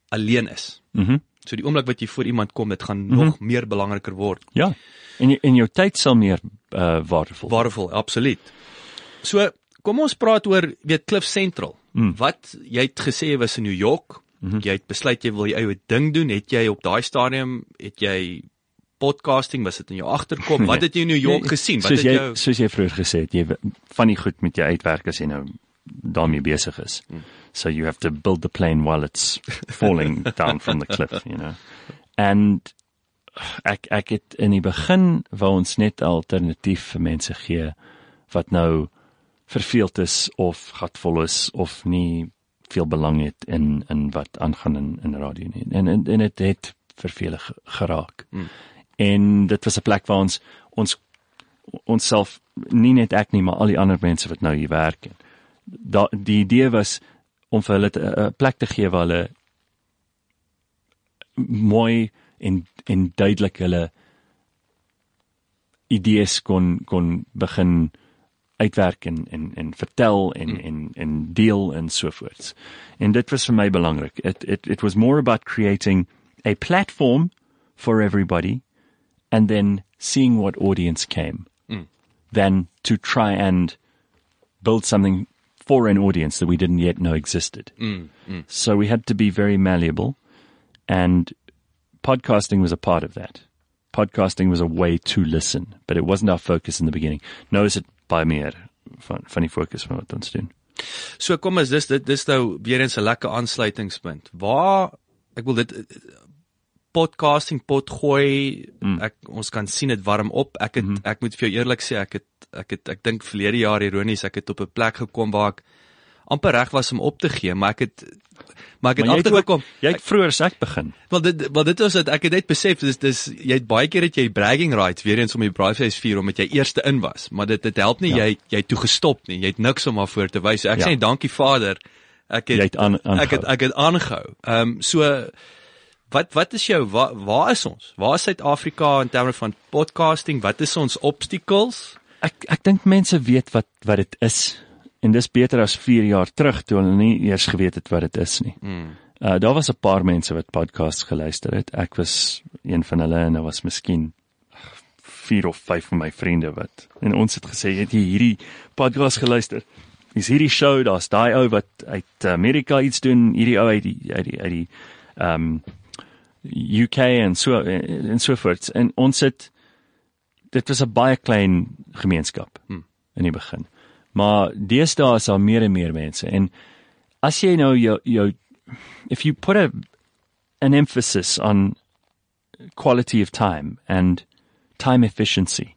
alleen is. Mhm. Mm So die oomblik wat jy voor iemand kom, dit gaan mm -hmm. nog meer belangriker word. ja. En jy, en jou tyd sal meer uh, waardevol. Waardevol, absoluut. So, kom ons praat oor weet Cliff Central. Mm. Wat jy het gesê was in New York. Mm -hmm. Jy het besluit jy wil jou eie ding doen. Het jy op daai stadium het jy podcasting was dit in jou agterkop? Wat het jy in New York gesien? Wat het jy jou soos jy vroeër gesê het, jy van die goed met jy uitwerk as jy nou daarmee besig is. Hmm. So you have to build the plane while it's falling down from the cliff, you know. And ek ek het in die begin wou ons net alternatief vir mense gee wat nou verveeld is of gatvol is of nie veel belang het in in wat aangaan in in radio nie. En en, en dit het vervelig geraak. Mm. En dit was 'n plek waar ons ons onsself nie net ek nie, maar al die ander mense wat nou hier werk. En da, die idee was om vir hulle 'n plek te gee waar hulle mooi en en duidelik hulle idees kon kon begin uitwerk en en en vertel en mm. en en deel en so voort. En dit was vir my belangrik. It it it was more about creating a platform for everybody and then seeing what audience came mm. than to try and build something for an audience that we didn't yet know existed. Mm. Mm. So we had to be very malleable and podcasting was a part of that. Podcasting was a way to listen, but it wasn't our focus in the beginning. Nou is dit baie meer van van die fokus van wat ons doen. So kom as dis dit dis nou weer eens 'n lekker aansluitingspunt. Waar ek wil dit podcasting pot gooi. Mm. Ek ons kan sien dit warm op. Ek het mm -hmm. ek moet vir jou eerlik sê ek het ek het ek dink verlede jaar ironies ek het op 'n plek gekom waar ek amper reg was om op te gee, maar ek het maar ek het agtergekom. Jy het vroeër as ek begin. Want dit wat dit was dat ek het net besef dis dis jy het baie keer dat jy bragging rights weer eens om die braaivleis vier omdat jy eerste in was, maar dit dit help nie ja. jy jy toe gestop nie. Jy het niks om maar voor te wys. Ek ja. sê dankie Vader. Ek het, het aan, ek het ek het aangehou. Ehm um, so Wat wat is jou waar, waar is ons? Waar is Suid-Afrika in terme van podcasting? Wat is ons obstacles? Ek ek dink mense weet wat wat dit is en dis beter as 4 jaar terug toe hulle nie eers geweet het wat dit is nie. Mm. Uh daar was 'n paar mense wat podcasts geluister het. Ek was een van hulle en daar was miskien 4 of 5 van my vriende wat en ons het gesê het jy hierdie podcast geluister? Is hierdie show daar's daai ou wat uit Amerika iets doen, hierdie ou uit die uit die uit die ehm um, UK en so en so voort. En ons het dit was 'n baie klein gemeenskap hmm. in die begin. Maar deesdae is daar meer en meer mense en as jy nou jou jou if you put a an emphasis on quality of time and time efficiency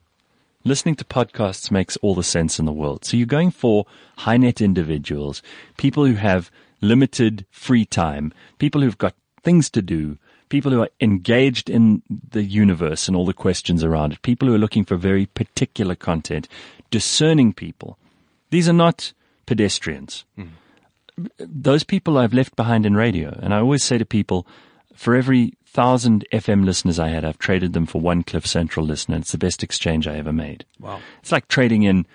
listening to podcasts makes all the sense in the world. So you're going for high net individuals, people who have limited free time, people who've got things to do, people who are engaged in the universe and all the questions around it, people who are looking for very particular content, discerning people. These are not pedestrians. Mm. Those people I've left behind in radio. And I always say to people, for every thousand FM listeners I had, I've traded them for one Cliff Central listener. It's the best exchange I ever made. Wow. It's like trading in,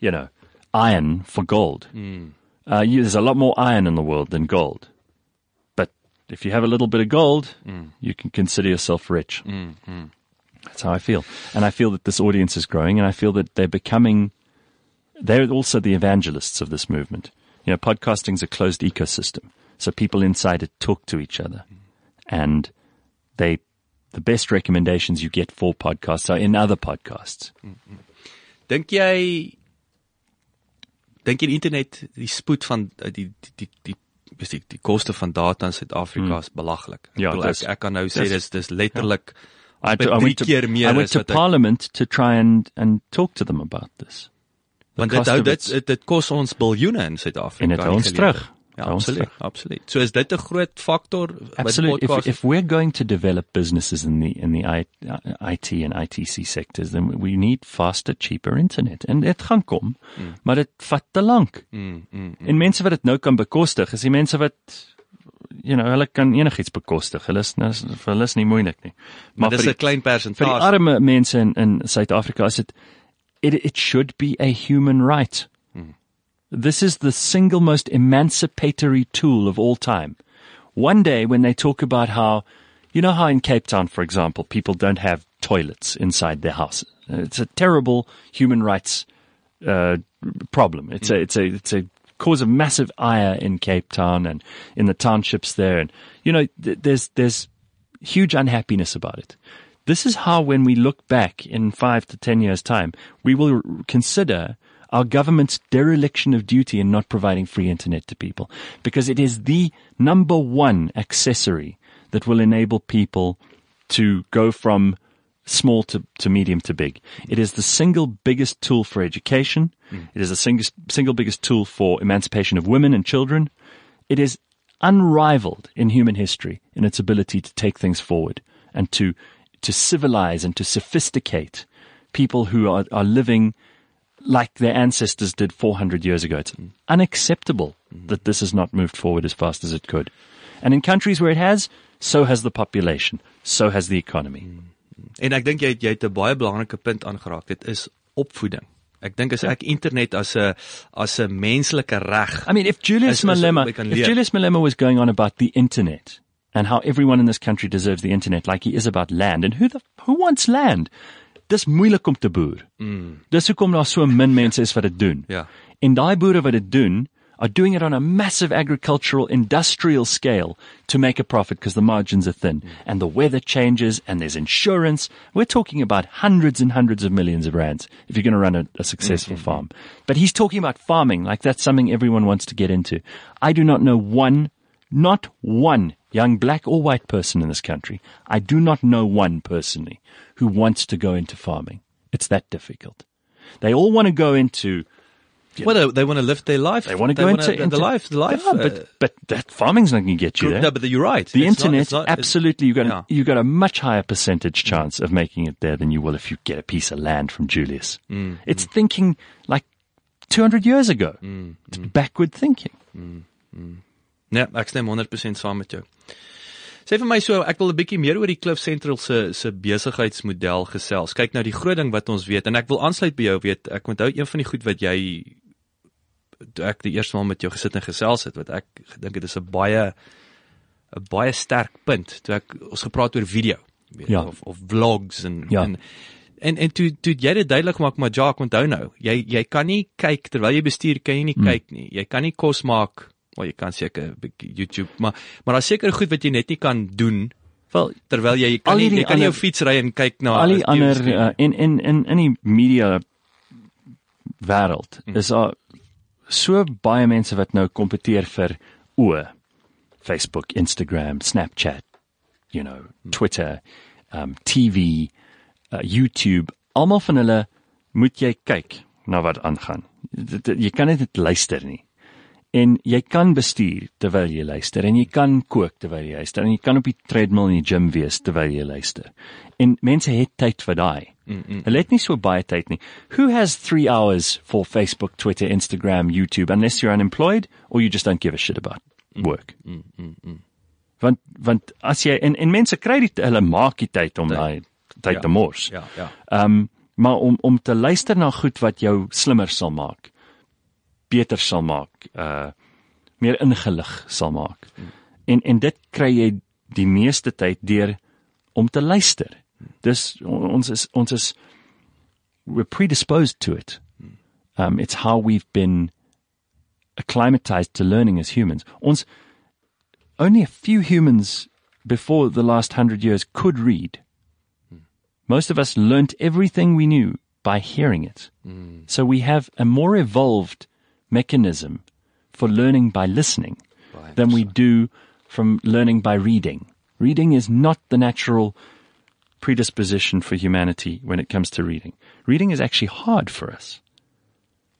you know, iron for gold. Mm. Uh, you, there's a lot more iron in the world than gold But if you have a little bit of gold, mm. you can consider yourself rich. Mm, mm. That's how I feel. And I feel that this audience is growing and I feel that they're becoming, they're also the evangelists of this movement. You know, podcasting is a closed ecosystem. So people inside it talk to each other and they, the best recommendations you get for podcasts are in other podcasts. Dink jy dink jy die internet die spoed van die die die, die die, die koste van data in Suid-Afrika is hmm. belaglik. Ja, ek, ek kan nou sê dis dis letterlik ja. I, I, went to, I went to Parliament to try and and talk to them about this. Want dit dit dit kos ons biljoene in Suid-Afrika. En dit ons terug. Ja, absoluut, absoluut. So is dit 'n groot faktor Absolute. If, if we're going to develop businesses in the in the IT and ITC sectors, then we need faster, cheaper internet. En dit gaan kom, mm. maar dit vat te lank. Mm, mm, mm. En mense wat dit nou kan bekostig, is die mense wat you know, hulle kan enigiets bekostig. Hulle is vir hulle is nie moeilik nie. Maar, maar dis 'n klein persentasie. Vir die arme mense in in Suid-Afrika is dit it it should be a human right. This is the single most emancipatory tool of all time. One day when they talk about how, you know how in Cape Town, for example, people don't have toilets inside their houses. It's a terrible human rights uh, problem. It's a it's a it's a cause of massive ire in Cape Town and in the townships there. And you know, th- there's there's huge unhappiness about it. This is how, when we look back in five to ten years' time, we will consider our government's dereliction of duty in not providing free internet to people because it is the number one accessory that will enable people to go from small to, to medium to big. It is the single biggest tool for education. Mm. It is the single, single biggest tool for emancipation of women and children. It is unrivaled in human history in its ability to take things forward and to, to civilize and to sophisticate people who are, are living like their ancestors did 400 years ago. It's unacceptable that this has not moved forward as fast as it could. And in countries where it has, so has the population, so has the economy. En ek dink jy het- jy het 'n baie belangrike punt aangeraak. Dit is opvoeding. Ek dink as ek internet as 'n as 'n menslike reg. I mean, if Julius Malema, if. Julius Malema was going on about the internet and how everyone in this country deserves the internet, like he is about land, and who the who wants land? Dis moeilik om te boer. Mm. Dis hoekom daar so min mense is wat dit doen. Ja. En daai boere wat dit doen, are doing it on a massive agricultural industrial scale to make a profit because the margins are thin and the weather changes and there's insurance. We're talking about hundreds and hundreds of millions of rands if you're going to run a, a successful farm. But he's talking about farming like that's something everyone wants to get into. I do not know one, not one young black or white person in this country. I do not know one personally who wants to go into farming. It's that difficult. They all want to go into Well, they, they want to live their life. they want to go into, the, into the life, the life. Yeah, uh, but but that farming's not going to get you there. no, but you're right. the It's internet, it's not- absolutely, you got yeah. a, you got a much higher percentage chance of making it there than you will if you get a piece of land from Julius. Mm, it's thinking like 200 years ago. Mm, it's backward thinking. Nee, ek stem 100% saam met jou. Sê vir my so, ek wil 'n bietjie meer oor die Cliff Central se se besigheidsmodel gesels. Kyk nou die groot ding wat ons weet en ek wil aansluit by jou weet. Ek onthou een van die goed wat jy toe ek die eerste maal met jou gesit en gesels het wat ek gedink het is 'n baie 'n baie sterk punt toe ek ons gepraat oor video, weet Ja. of of vlogs en Ja. en en en toe toe jy dit duidelik maak maar Jacques onthou nou, jy jy kan nie kyk terwyl jy bestuur kan jy nie Hmm. kyk nie. Jy kan nie kos maak Wel jy kan seker YouTube, maar maar daar's seker goed wat jy net nie kan doen Well, terwyl jy kan nie jy kan nie jou fiets ry en kyk na al die ander uh, in in in any media wêreld Mm. is daar so baie mense wat nou kompeteer vir o Facebook, Instagram, Snapchat, you know, Mm. Twitter, um TV, uh, YouTube, almal van hulle moet jy kyk na wat aangaan. Jy kan net luister nie. En jy kan bestuur terwyl jy luister en jy kan kook terwyl jy luister en jy kan op die treadmill in die gym wees terwyl jy luister. En mense het tyd vir daai. Mm -mm. Hulle het nie so baie tyd nie. Who has 3 hours for Facebook, Twitter, Instagram, YouTube unless you're unemployed or you just don't give a shit about work? Mm, mm, mm. Want want as jy en en mense kry die hulle maak die tyd om daai tyd Ja. te mors. Ja, ja. Ehm um, maar om om te luister na goed wat jou slimmer sal maak, beter sal maak, uh meer ingelig sal maak. En en dit kry jy die meeste tyd deur om te luister. Dis on- ons is ons is we're predisposed to it. Um it's how we've been acclimatized to learning as humans. Ons only a few humans before the last 100 years could read. Most of us learnt everything we knew by hearing it. So we have a more evolved mechanism for learning by listening than we do from learning by reading. Reading is not the natural predisposition for humanity when it comes to reading. Reading is actually hard for us.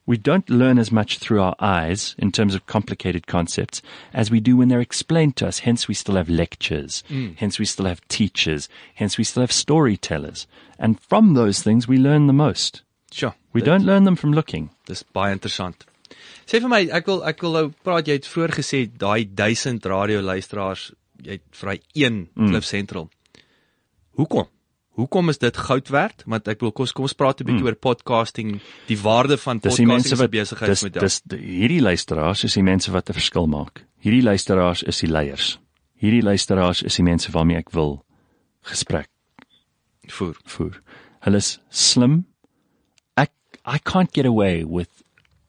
We don't learn as much through our eyes in terms of complicated concepts as we do when they're explained to us. Hence, we still have lectures. Mm. Hence, we still have teachers. Hence, we still have storytellers. And from those things, we learn the most. Sure. We dit- don't learn them from looking. Dis baie interessant. Sê vir my, ek wil ek wil nou praat jy het vroeër gesê daai 1000 radio luisteraars, jy het vir daai een Mm. Cliff Central. Hoekom? Hoekom is dit goud werd? Want ek wil kom, kom ons praat 'n bietjie oor podcasting, die waarde van Mm. Dis die mense podcasting wat dis besigheidsmodel. dis die- hierdie luisteraars is die mense wat 'n verskil maak. Hierdie luisteraars is die leiers. Hierdie luisteraars is die mense waarmee ek wil gesprek voer. voer. Hulle is slim. Ek I can't get away with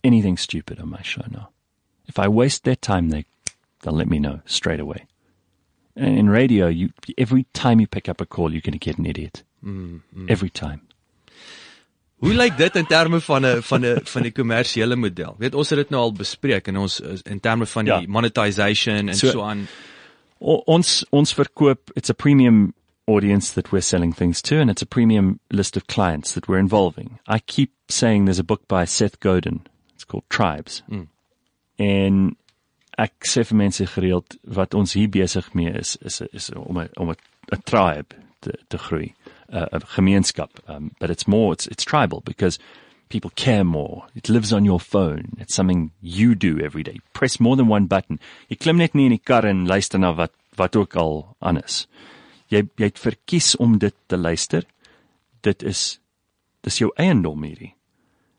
anything stupid on my show now. If I waste their time they they'll let me know straight away. And in radio, you every time you pick up a call, you're going to get an idiot. Mm-hmm. Every time. Hoe lyk dit in terme van 'n van 'n van die kommersiële model? Weet ons het dit nou al bespreek in ons in terme van die Ja. monetization en So- so aan. O- ons ons verkoop it's a premium audience that we're selling things to and it's a premium list of clients that we're involving. I keep saying there's a book by Seth Godin. It's called Tribes. En ek sê vir mense gereeld wat ons hier besig mee is is is om 'n om 'n tribe te te groei, 'n 'n gemeenskap. Um, but it's more it's it's tribal because People care more. It lives on your phone. It's something you do every day. Press more than one button. Jy klim net nie in die kar en luister na wat wat ook al anders. Jy jy het verkies om dit te luister. Dit is dis jou eiendom hierdie.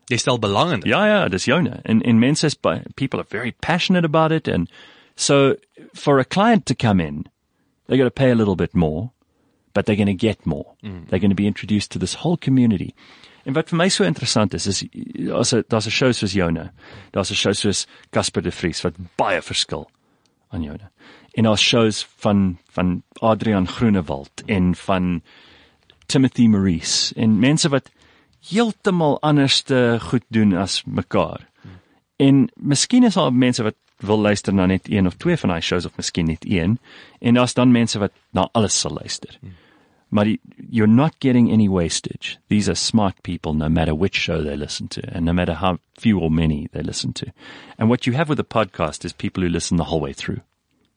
Jy stel belang in dit. Ja ja, dis joune. En mense is by, people are very passionate about it and so for a client to come in, they're going to pay a little bit more, but they're going to get more. Mm. They're going to be introduced to this whole community. En wat vir my so interessant is, is daar's 'n daar's 'n show soos joune. Daar's 'n show soos Casper de Vries wat baie verskil aan joune. En daar's shows van van Adrian Groenewald en van Timothy Maurice en mense wat heeltemal anderste goed doen as mekaar. En miskien is daar mense wat wil luister na net een of twee van daai shows of miskien net een en daar's dan mense wat na alles sal luister. Maar die, you're not getting any wastage. These are smart people no matter which show they listen to and no matter how few or many they listen to. And what you have with a podcast is people who listen the whole way through.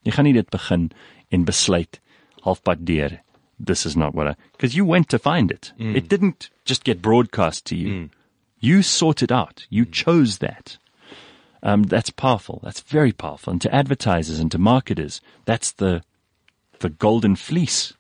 Jy gaan nie dit begin en besluit halfpad deur this is not what I because you went to find it. It didn't just get broadcast to you. You sought it out. You chose that. Um, that's powerful. That's very powerful. And to advertisers and to marketers, that's the the golden fleece.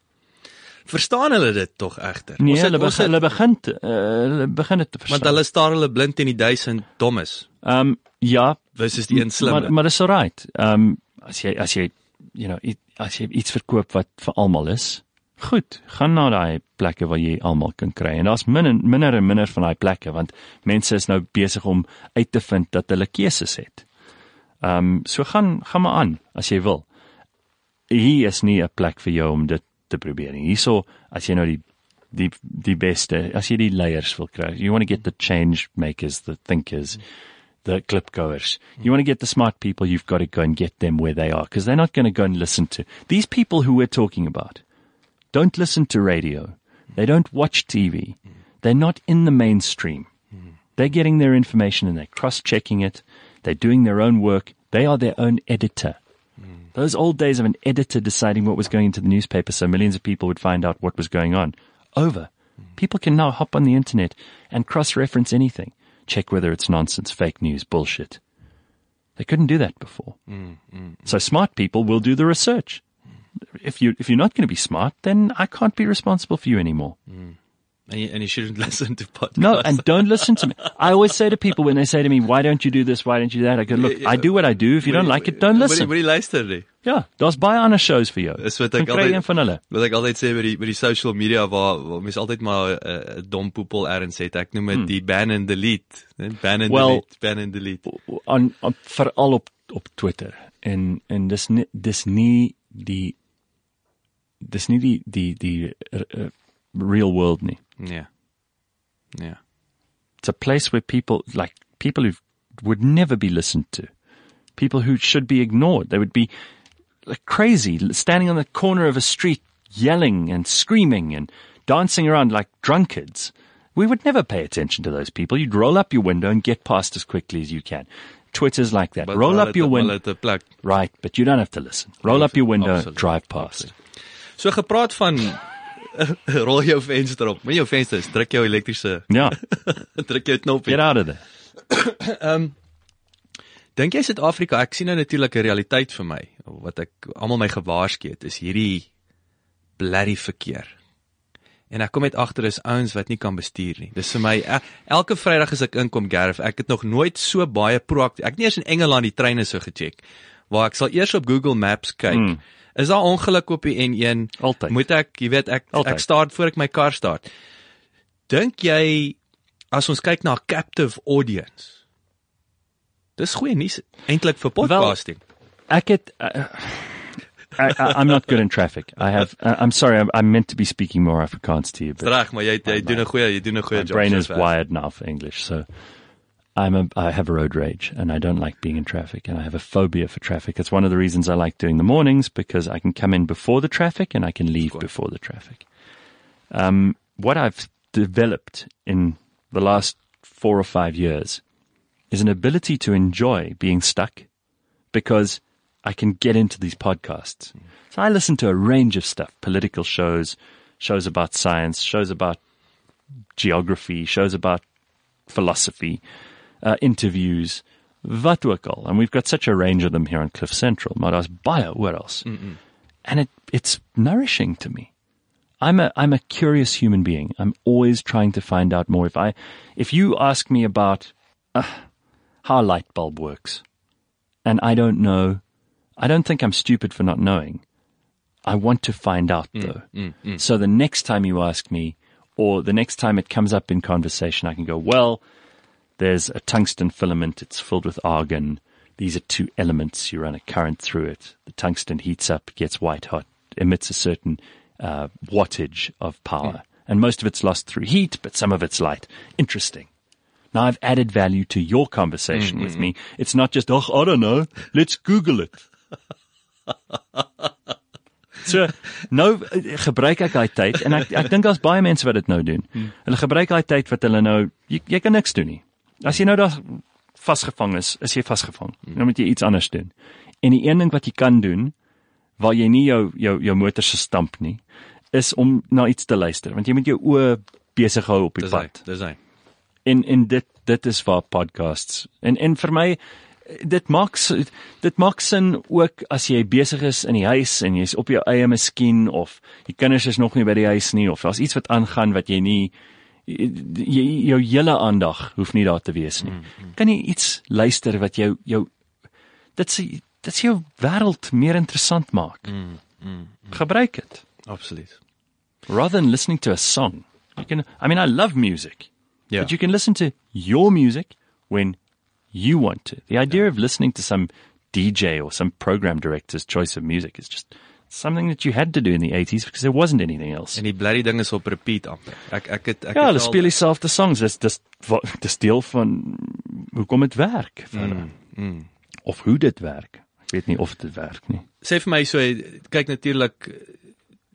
Verstaan hulle dit tog egter? Nee, het- hulle, ons het- hulle begin te, uh, hulle begin dit te want verstaan. hulle staar hulle blind teen die duisend dommes. Um ja, Versus die een slimme. maar maar dis alright. Um as jy as jy you know, as jy iets verkoop wat vir almal is, goed, gaan na daai plekke waar jy almal kan kry. En daar's min en minder en minder van daai plekke want mense is nou besig om uit te vind dat hulle keuses het. Um so gaan gaan maar aan as jy wil. Hier is nie 'n plek vir jou om dit te probeer nie. Hierso as jy nou die die die beste, as jy die leiers wil kry. You want to get the change makers, the thinkers. The clip goers. You want to get the smart people, you've got to go and get them where they are because they're not going to go and listen to these people who we're talking about. Don't listen to radio. They don't watch TV. They're not in the mainstream. They're getting their information and they're cross checking it. They're doing their own work. They are their own editor. Those old days of an editor deciding what was going into the newspaper so millions of people would find out what was going on. Over. People can now hop on the internet and cross reference anything. Check whether it's nonsense, fake news, bullshit. They couldn't do that before. Mm, mm, mm. So smart people will do the research. If you if you're not going to be smart, then I can't be responsible for you anymore. And you, and you shouldn't listen to podcasts. No, and don't listen to me. I always say to people when they say to me, "Why don't you do this? Why don't you do that?" I go, "Look, I do what I do. If you don't like it, don't listen." Moenie luister nie. Ja, daar's baie ander shows vir jou. Dis wat Gaan ek kry altyd een van hulle. Wat ek altyd sê met die die social media waar, waar mense altyd maar 'n uh, dom poepel erns het. Ek noem dit die ban and delete, né? Ban and Hmm. Well- delete, ban and delete. aan, aan veral op op Twitter en en dis nie dis nie die nie die die die uh, real world nie. Yeah. Yeah. It's a place where people like people who would never be listened to. People who should be ignored. They would be like crazy standing on the corner of a street yelling and screaming and dancing around like drunkards. We would never pay attention to those people. You'd roll up your window and get past as quickly as you can. Twitter's like that. But roll up your window. hulle het 'n plek. Right, but you don't have to listen. Roll up your window, Absoluut, drive past. So gepraat van rol jou venster op. Met jou vensters, druk jou elektriese Yeah, druk jou knoppie. get out of there. Dink jy Suid-Afrika, ek sien nou natuurlik 'n realiteit vir my wat ek almal my gewaarsku het, is hierdie blerrie verkeer. En ek kom net agter is ouens wat nie kan bestuur nie. Dis vir my e- elke Vrydag as ek inkom Gareth, ek het nog nooit so baie proaktief. Ek het nie eers in Engeland die treine so gecheck waar ek sal eers op Google Maps kyk. Mm. Is daar ongeluk op die N1? Altyd. Moet ek, jy weet, ek Altyd. ek start voor ek my kar start. Dink jy as ons kyk na 'n captive audience Dis goeie nuus eintlik vir podcasting. Ek het uh, I, I, I'm not good in traffic. I have. Uh, I'm sorry. I'm, I'm meant to be speaking more Afrikaans to you, but Reg, maar jy jy doen 'n goeie jy doen 'n goeie my job. brain is sover. wired now for English. So I'm a. I have a road rage, and I don't like being in traffic, and I have a phobia for traffic. It's one of the reasons I like doing the mornings because I can come in before the traffic and I can leave before the traffic. Um, what I've developed in the last four or five years is an ability to enjoy being stuck because I can get into these podcasts. So I listen to a range of stuff, political shows, shows about science, shows about geography, shows about philosophy, uh, interviews, wat ook al. And we've got such a range of them here on Cliff Central. Maar daar's baie oral. And it it's nourishing to me. I'm a I'm a curious human being. I'm always trying to find out more. If I if you ask me about uh, how a light bulb works, and I don't know, I don't think I'm stupid for not knowing. I want to find out though. So the next time you ask me, or the next time it comes up in conversation, I can go, well, there's a tungsten filament. It's filled with argon. These are two elements. You run a current through it. The tungsten heats up, gets white hot, emits a certain uh, wattage of power. And most of it's lost through heat, but some of it's light. Interesting. Now I've added value to your conversation with me. It's not just, oh, I don't know. Let's Google it. So nou eh, gebruik ek daai tyd en ek ek dink daar's baie mense wat dit nou doen. Hulle gebruik daai tyd wat hulle nou jy, jy kan niks doen nie. As jy nou daar vasgevang is, is jy vasgevang. Nou moet jy iets anders doen. En die een ding wat jy kan doen waar jy nie jou jou jou motor se stamp nie, is om na iets te luister want jy moet jou oë besig hou op die Dis pad. Dis hy. En en dit dit is waar podcasts. En en vir my dit maak dit maak sin ook as jy besig is in die huis en jy's op jou eie miskien of die kinders is nog nie by die huis nie of daar's iets wat aangaan wat jy nie jy, jou hele aandag hoef nie daar te wees nie. Kan jy iets luister wat jou jou dit sê dit sê jou wêreld meer interessant maak. Gebruik dit Absoluut. rather than listening to a song. You can I mean I love music. Ja. But you can listen to your music when you want to. The idea of listening to some DJ or some program director's choice of music is just something that you had to do in the 80s because there wasn't anything else. En die bloody ding is op repeat amper. Ek ek het ek Ja, hulle speel dieselfde songs. Dis dis dis deel van hoekom dit werk vir hulle. mm. Of hoe dit werk. Ek weet nie of dit werk nie. sê vir my so kyk natuurlik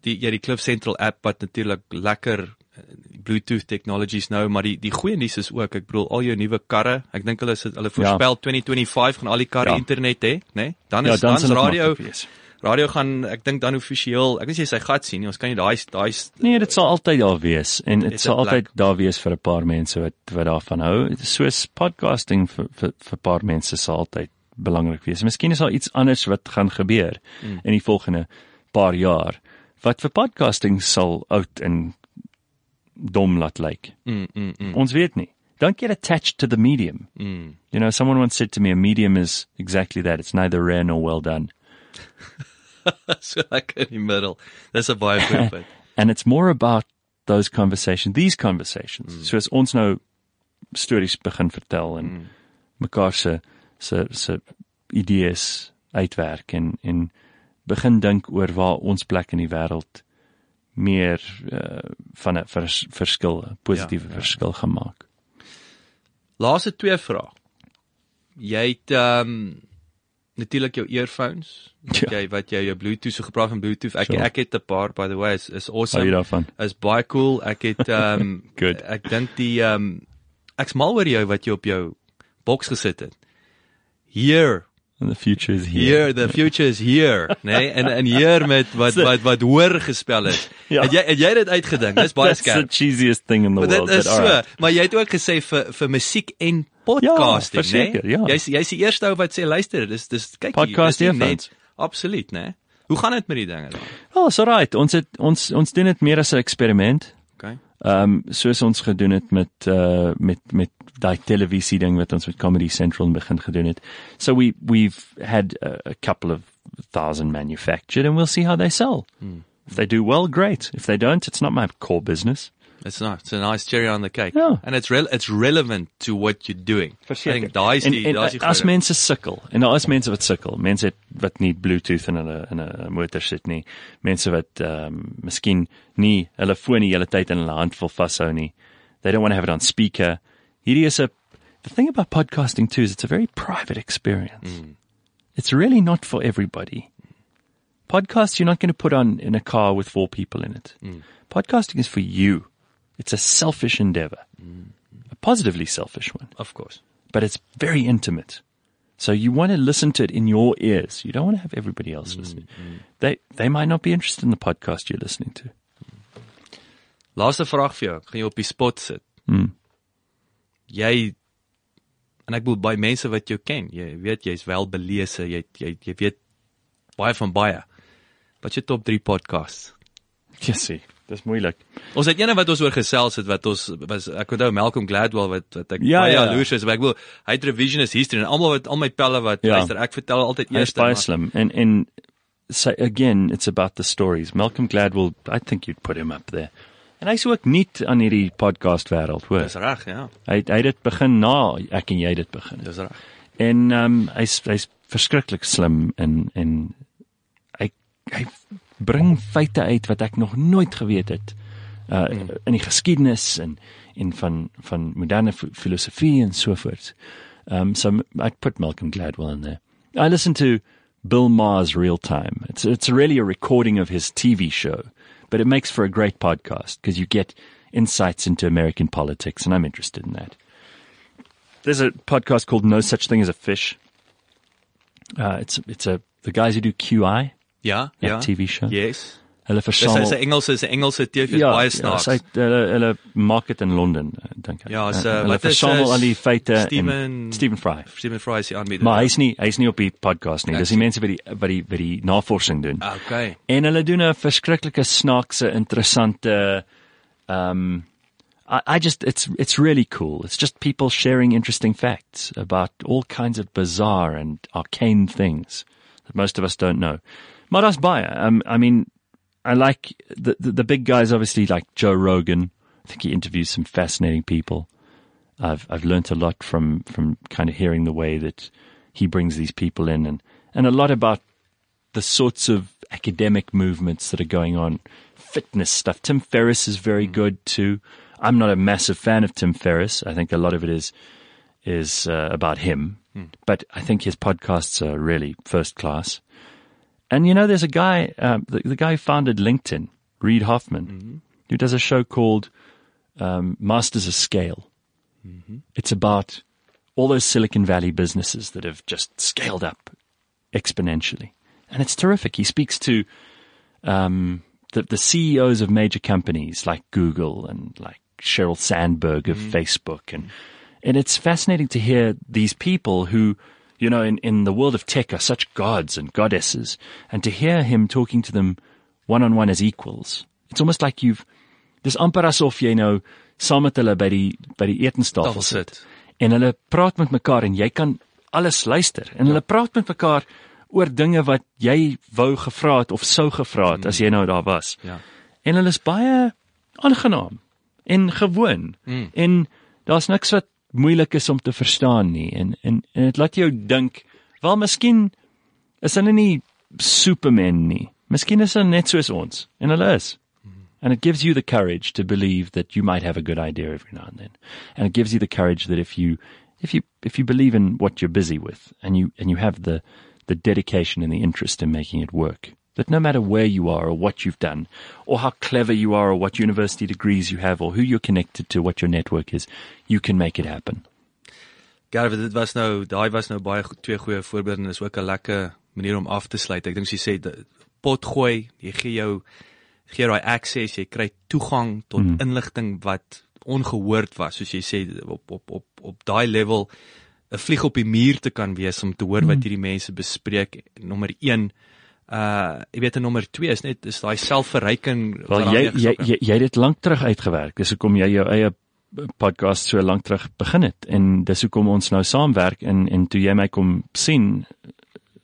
die ja die Cliff Central app wat natuurlik lekker eh, Bluetooth technologies nou maar die die goeie nuus is ook ek bedoel al jou nuwe karre ek dink hulle sit hulle voorspel 2025 gaan al die karre Ja. internet hê nê nee? dan Ja, is dan dan sal is radio wees. Radio gaan ek dink dan offisieel ek weet nie sy gat sien nie ons kan nie daai daai Nee, dit sal altyd daar wees en dit sal altyd daar wees vir 'n paar mense wat wat daarvan hou. Dit is Soos podcasting vir vir vir 'n paar mense sal altyd belangrik wees. Miskien is daar iets anders wat gaan gebeur mm. in die volgende paar jaar wat vir podcasting sal oud en dom laat lyk. mm, mm, mm, Ons weet nie. Don't get attached to the medium. mm. You know, someone once said to me a medium is exactly that. It's neither rare nor well done. so lekker in die middel dis 'n baie goeie punt And it's more about those conversations, these conversations. Mm. So as ons nou stories begin vertel en mm. mekaar se se se idees uitwerk en en begin dink oor waar ons plek in die wêreld meer uh, van 'n vers, verskil, positiewe Ja, ja, ja. verskil gemaak. Laaste twee vrae. Jy het ehm um, natuurlik jou earphones. Ja. jy wat jy jou Bluetooth so gepraat van Bluetooth. Ek Sure. ek het 'n paar by the way is is awesome. Is baie cool. Ek het um, Good. ek dink die um, ek's mal oor jou wat jy op jou boks gesit het. Here, And the future is here. here, the future is here, né? Nee? En en hier met wat wat wat hoor gespel is. Ja. Het jy het jy dit uitgedink? Dis baie That's the skerp. cheesiest thing in the Maar world. dit is but so, alright. maar jy het ook gesê vir vir musiek en podcasting, Ja, né? ja. Jy's jy's die eerste ou wat sê luister, dis dis kyk hier, Podcast earphones. net absoluut, né? Hoe gaan dit met die dinge dan? Oh, so right. Ons het ons ons doen dit meer as 'n eksperiment. Okay. Ehm um, soos ons gedoen het met uh met met daai televisie ding wat ons met Comedy Central begin gedoen het. So we we've had a, a couple of thousand manufactured and we'll see how they sell. Hmm. If they do well, great. If they don't, it's not my core business. It's nice. It's a nice cherry on the cake. Ja. And it's real it's relevant to what you're doing. Ek dink daai is en, die en daai is die as groot- mense sukkel en daar is mense wat sukkel, mense het, wat nie Bluetooth in hulle in 'n motor sit nie. Mense wat ehm um, miskien nie hulle foon die hele tyd in hulle hand wil vashou nie. They don't want to have it on speaker. Hierdie is 'n uh, the thing about podcasting too is it's a very private experience. Mm. It's really not for everybody. Podcasts you're not going to put on in a car with four people in it. Mm. Podcasting is for you. It's a selfish endeavor. Mm. A positively selfish one Of course. but it's very intimate. So you want to listen to it in your ears. You don't want to have everybody else listening. They they might not be interested in the podcast you're listening to. Laaste vraag vir jou. Gaan jou op die spot sit. Hmm. Jy en ek bedoel baie mense wat jou ken, jy weet jy's wel belese, jy jy jy weet baie van baie. Wat is jou top 3 podcasts? Jessie, dis moeilik. Ons het ene wat ons oor gesels het wat ons was ek onthou Malcolm Gladwell wat wat ek Ja, baie ja. jaloers is, maar ek wil hy het revisionist history en almal wat al my pelle wat Ja. luister, ek vertel altyd Hy's eers baie slim. And and so again, it's about the stories. Malcolm Gladwell, I think you'd put him up there. En hy's ook nie aan hierdie podcast wêreld, hoor. Dis reg, ja. Hy hy het dit begin na ek en jy dit begin. het. Dis reg. En ehm um, hy's hy's verskriklik slim en en hy hy bring feite uit wat ek nog nooit geweet het. Uh mm. in die geskiedenis en en van van moderne filosofie en so voort. Um so I put Malcolm Gladwell in there. I listen to Bill Maher's Real Time. It's it's really a recording of his TV show, but it makes for a great podcast because you get insights into American politics and I'm interested in that. There's a podcast called No Such Thing as a Fish. Uh, it's it's a the guys who do QI, Yeah, ja. TV show. Yes. Hulle Dis versamel is 'n Engelse is 'n Engelse TV ja, baie ja, snaaks. sy hulle hulle maak dit in Londen, eh, dink ek. Ja, En uh, hulle is, versamel al die feite Stephen- en Stephen Fry. Stephen Fry is die aanbieder. Maar hy's nie hy's nie op die podcast nie. Dis die mense wat die wat die wat die navorsing doen. Okay. En hulle doen 'n verskriklike snaakse interessante um I, I just it's it's really cool. It's just people sharing interesting facts about all kinds of bizarre and arcane things that most of us don't know. Maar daar's baie. Um, I mean, I like the, the the big guys obviously like Joe Rogan. I think he interviews some fascinating people. I've I've learnt a lot from from kind of hearing the way that he brings these people in and and a lot about the sorts of academic movements that are going on, fitness stuff. Tim Ferriss is very good too. I'm not a massive fan of Tim Ferriss. I think a lot of it is is uh, about him, but I think his podcasts are really first class. And you know, there's a guy, um, the, the guy who founded LinkedIn, Reed Hoffman, who does a show called um, Masters of Scale. It's about all those Silicon Valley businesses that have just scaled up exponentially. And it's terrific. He speaks to um, the, the CEOs of major companies like Google and like Sheryl Sandberg of Facebook. And, and it's fascinating to hear these people who, you know, in, in the world of tech are such gods and goddesses. And to hear him talking to them one on one as equals. It's almost like you've, dis amper asof jy nou saam met hulle by die by die etenstafel Tafel sit en hulle praat met mekaar en jy kan alles luister en hulle praat met mekaar oor dinge wat jy wou gevra het of sou gevra het as jy nou daar was. Ja. En hulle is baie aangenaam en gewoon. Mm. En daar's niks wat moeilik is om te verstaan nie en en en dit laat jou dink, wel miskien is hulle nie supermen nie. Miskien is hulle net soos ons en hulle is. And it gives you the courage to believe that you might have a good idea every now and then. And it gives you the courage that if you if you if you believe in what you're busy with and you and you have the the dedication and the interest in making it work, that no matter where you are or what you've done, or how clever you are or what university degrees you have or who you're connected to, what your network is, you can make it happen. Gareth, dit was nou daai was nou baie twee goeie voorbeelde en is ook 'n lekker manier om af te sluit. Ek dink jy sê pot gooi, jy gee jou gee daai access, jy kry toegang tot mm. inligting wat ongehoord was, soos jy sê op op op op daai level 'n vlieg op die muur te kan wees om te hoor wat hierdie mense bespreek. Nommer 1 uh jy weet nommer 2 is net is daai selfverryking Wel wat jy jy jy, jy het dit lank terug uitgewerk. Dis hoekom jy jou eie podcast so lank terug begin het en dis hoekom ons nou saamwerk en en toe jy my kom sien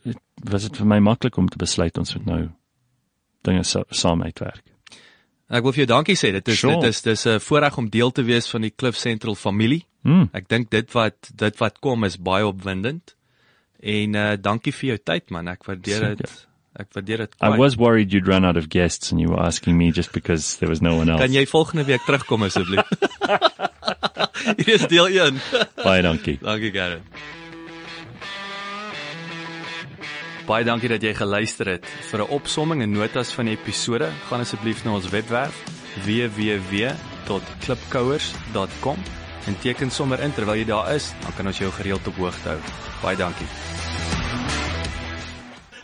het- was dit vir my maklik om te besluit ons moet nou dinge sa saam uitwerk. Ek wil vir jou dankie sê. Dit is Sure. dit is dis 'n voorreg om deel te wees van die Cliff Central familie. Hmm. Ek dink dit wat dit wat kom is baie opwindend. En uh dankie vir jou tyd man. Ek waardeer dit. Ek waardeer dit I baie. was worried you'd run out of guests and you were asking me just because there was no one else. Kan jy volgende week terugkom asseblief? Hier is deel 1. Baie dankie. dankie Gareth. Baie dankie dat jy geluister het. Vir 'n opsomming en notas van die episode, gaan asseblief na ons webwerf www.klipkouers.com en teken sommer in terwyl jy daar is, dan kan ons jou gereeld op hoogte hou. Baie dankie.